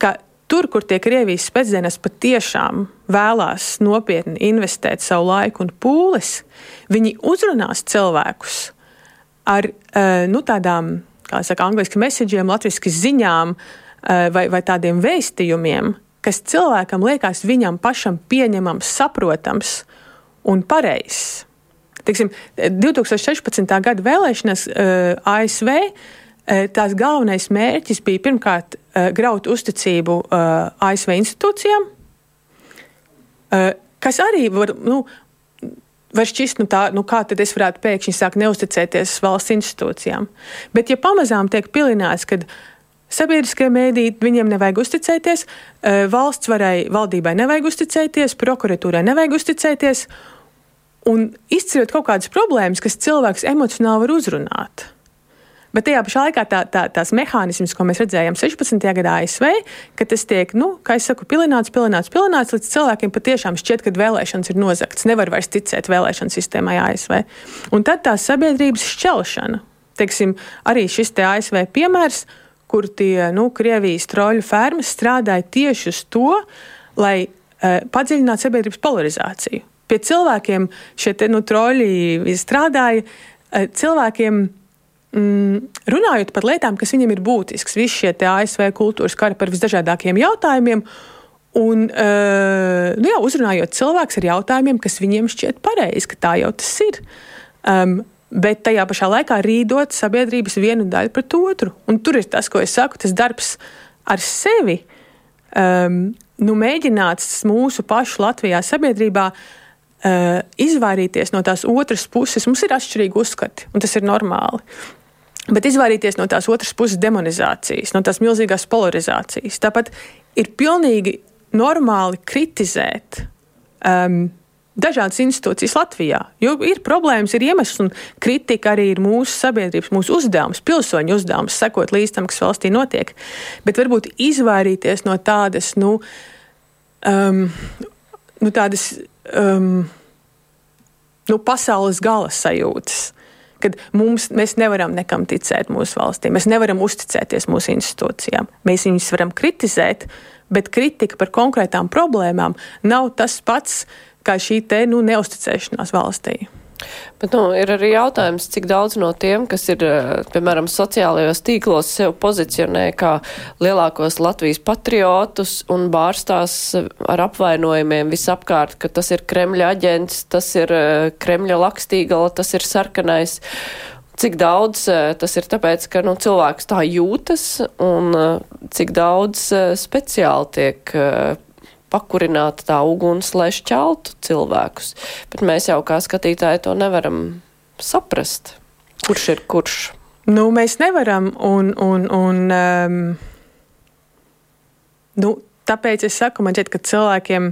ka Tur, kur tie Krievijas spēcdienas patiešām vēlās nopietni investēt savu laiku un pūles, viņi uzrunās cilvēkus ar uh, nu, tādām, kā saka, angļuiski messageiem, latviešu ziņām uh, vai, vai tādiem vēstījumiem, kas cilvēkam liekas viņam pašam pieņemams, saprotams un pareizs. Teiksim, 2016. gada vēlēšanas uh, ASV Eh, tās galvenais mērķis bija pirmkārt eh, graut uzticību eh, ASV institūcijām, kas arī var, nu, var šķist, nu, tā, nu, kā tad es varētu pēkšņi sākt neusticēties valsts institūcijām. Bet, ja pamazām tiek pilināts, ka sabiedriskajai mēdī viņiem nevajag uzticēties, valsts varai, valdībai nevajag uzticēties, prokuratūrai nevajag uzticēties, un izceļot kaut kādas problēmas, kas cilvēks emocionāli var uzrunāt. Bet tajā pašā laikā tā, tā, tās mehānisms, ko mēs redzējām 16. gadā ASV, ka tas tiek, nu, kā jau saku, pilināts, pilināts, pilināts, līdz cilvēkiem patiešām šķiet, ka vēlēšanas ir nozagts. Nevar vairs ticēt vēlēšanu sistēmai ASV. Un tad tā sabiedrības šķelšana, teiksim, arī šis te ASV piemērs, kur tie nu, Krievijas troļu fermas strādāja tieši uz to, lai uh, padziļinātu sabiedrības polarizāciju. Pie cilvēkiem šie te, nu, troļi strādāja. Uh, cilvēkiem Mm, runājot par lietām, kas viņam ir būtisks, visi šie ASV kultūras kari par visdažādākiem jautājumiem, un uh, nu jā, uzrunājot cilvēkus ar jautājumiem, kas viņiem šķiet pareizi, ka tā jau tas ir. Um, bet tajā pašā laikā rīdot sabiedrības vienu daļu pret otru. Un tur ir tas, ko es saku, tas darbs ar sevi. Um, nu, mēģināts mūsu pašu Latvijā sabiedrībā uh, izvairīties no tās otras puses. Mums ir atšķirīgi uzskati, un tas ir normāli. Bet izvairīties no tās otras puses demonizācijas, no tās milzīgās polarizācijas. Tāpat ir pilnīgi normāli kritizēt um, dažādas institūcijas Latvijā. Jo ir problēmas, ir iemesls, un kritika arī ir mūsu sabiedrības, mūsu uzdevums, pilsoņu uzdevums, sekot līdz tam, kas valstī notiek. Bet varbūt izvairīties no tādas, nu, um, nu tādas um, nu, pasaules gala sajūtas mums, mēs nevaram nekam ticēt mūsu valstī, mēs nevaram uzticēties mūsu institūcijām. Mēs viņus varam kritizēt, bet kritika par konkrētām problēmām nav tas pats kā šī te nu, neusticēšanās valstī. Bet nu, ir arī jautājums, cik daudz no tiem, kas ir, eh, piemēram, sociālajos tīklos, sev pozicionē kā lielākos Latvijas patriotus un bārstās ar apvainojumiem visapkārt, ka tas ir Kremļa aģents, tas ir eh, Kremļa lakstīgala, tas ir sarkanais. Cik daudz eh, tas ir tāpēc, ka nu, cilvēks tā jūtas un cik daudz speciāli tiek pakurināta tā uguns, lai šķeltu cilvēkus. Bet mēs jau kā skatītāji to nevaram saprast, kurš ir kurš. Nu, mēs nevaram, un, un, un um, Nu, tāpēc es saku, man šķiet, ka cilvēkiem,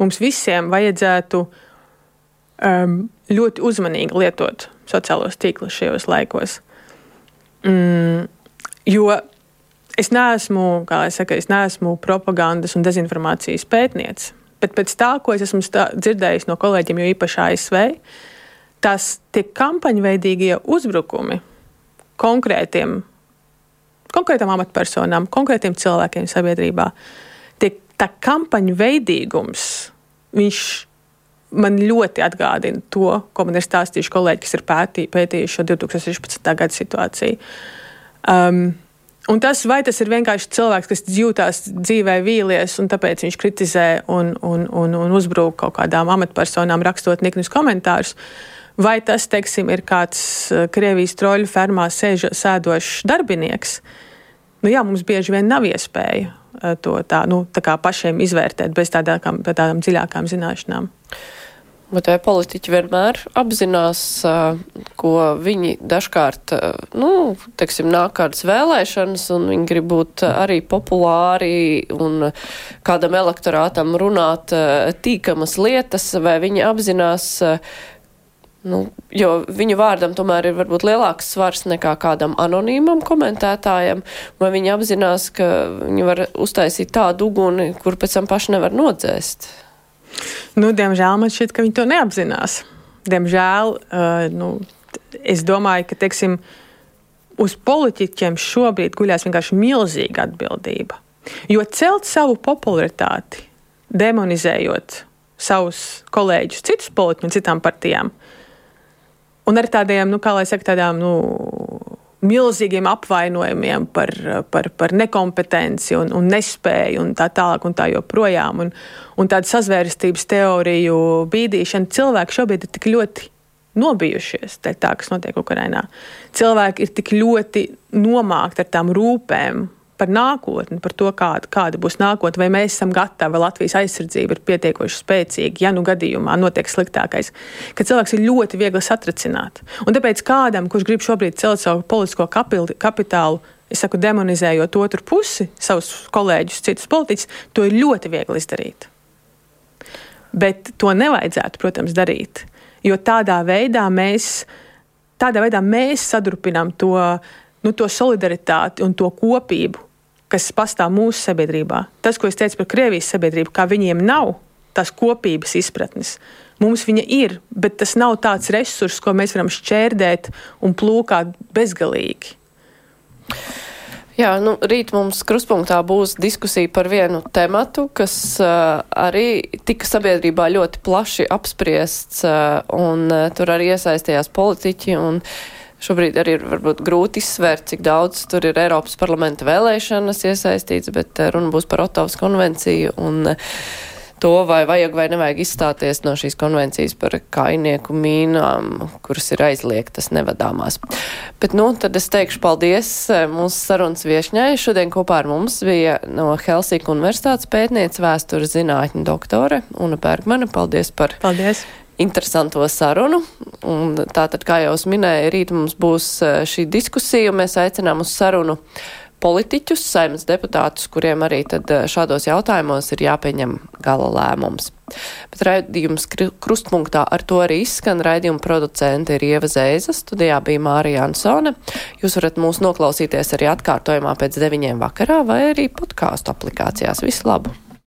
mums visiem vajadzētu um, ļoti uzmanīgi lietot sociālos tīklus šajos laikos. Mm, jo es neesmu, kā jau teicu, es neesmu propagandas un dezinformācijas pētniece. Bet pēc tā, ko es esmu dzirdējis no kolēģiem, jo īpaši ASV, tas tie kampaņveidīgie uzbrukumi konkrētiem, konkrētām amatpersonām, konkrētiem cilvēkiem sabiedrībā, tie, tā kampaņu veidīgums, viņš man ļoti atgādina to, ko man ir stāstījuši kolēģi, kas ir pētī, pētījuši šo 2016. gada situāciju. Um, Un tas, vai tas ir vienkārši cilvēks, kas jūtas dzīvē vīlies, un tāpēc viņš kritizē un, un, un, un uzbrūk kaut kādām amatpersonām, rakstot niknus komentārus, vai tas, teiksim, ir kāds eh, Krievijas troļu fermā sēž, sēdošs darbinieks. Nu, jā, mums bieži vien nav iespēja eh, to tā, nu, tā pašiem izvērtēt bez tādām, tādām dziļākām zināšanām. Bet vai politiķi vienmēr apzinās, ko viņi dažkārt, nu, teiksim, nāk kādas vēlēšanas, un viņi grib būt arī populāri un kādam elektorātam runāt tīkamas lietas, vai viņi apzinās, nu, jo viņu vārdam tomēr ir varbūt lielāks svars nekā kādam anonīmam komentētājam, vai viņi apzinās, ka viņi var uztaisīt tādu uguni, kur pēc tam paši nevar nodzēst. Nu, diemžēl man šķiet, ka viņi to neapzinās. Diemžēl uh, nu, es domāju, ka teiksim, uz politiķiem šobrīd guļās vienkārši milzīga atbildība. Jo celt savu popularitāti, demonizējot savus kolēģus, citus politiķus citām partijām, un ar tādiem, nu, kā lai saka, tādām nu, milzīgiem apvainojumiem par, par, par nekompetenci un, un nespēju un tā tālāk un tā joprojām. Un, un tāda sazvērestības teoriju bīdīšana cilvēki šobrīd ir tik ļoti nobijušies tā, kas notiek Ukrajinā. Cilvēki ir tik ļoti nomākti ar tām rūpēm, par nākotni, par to, kāda, kāda būs nākotne, vai mēs esam gatavi, vai Latvijas aizsardzība ir pietiekoši spēcīga, ja nu gadījumā notiek sliktākais, ka cilvēks ir ļoti viegli satricināt. Un tāpēc kādam, kurš grib šobrīd celt savu politisko kapitālu, es saku, demonizējot otru pusi, savus kolēģus, citus politiķus, to ir ļoti viegli izdarīt. Bet to nevajadzētu, protams, darīt, jo tādā veidā mēs, tādā veidā mēs sadrupinām to, nu, to solidaritāti un to kopību, kas pastāv mūsu sabiedrībā. Tas, ko es teicu par Krievijas sabiedrību, kā viņiem nav tās kopības izpratnes. Mums viņa ir, bet tas nav tāds resurs, ko mēs varam šķērdēt un plūkāt bezgalīgi. Jā, nu, rīt mums kruspunktā būs diskusija par vienu tematu, kas uh, arī tika sabiedrībā ļoti plaši apspriests, uh, un uh, tur arī iesaistījās politiķi. Un, uh, Šobrīd arī ir varbūt grūti izsvērt, cik daudz tur ir Eiropas parlamenta vēlēšanas iesaistīts, bet runa būs par Otavas konvenciju un eh, to, vai vajag vai nevajag izstāties no šīs konvencijas par kainieku mīnām, kuras ir aizliegtas nevadāmās. Bet, nu, tad es teikšu paldies eh, mūsu sarunas viešņai. Šodien kopā ar mums bija no Helsika universitātes pētniece vēstures zinātņu doktore Una Bergmane. Paldies par. Paldies interesanto sarunu. Un tātad, kā jau es minēju, rīt mums būs e, šī diskusija, un mēs aicinām uz sarunu politiķus, saimnes deputātus, kuriem arī tad e, šādos jautājumos ir jāpieņem gala lēmums. Bet raidījums krustpunktā ar to arī izskan. Raidījuma producente ir Ieva Zēza, studijā bija Mārija Ansone. Jūs varat mūs noklausīties arī atkārtojumā pēc deviņiem vakarā vai arī podkāstu aplikācijās. Visu labu!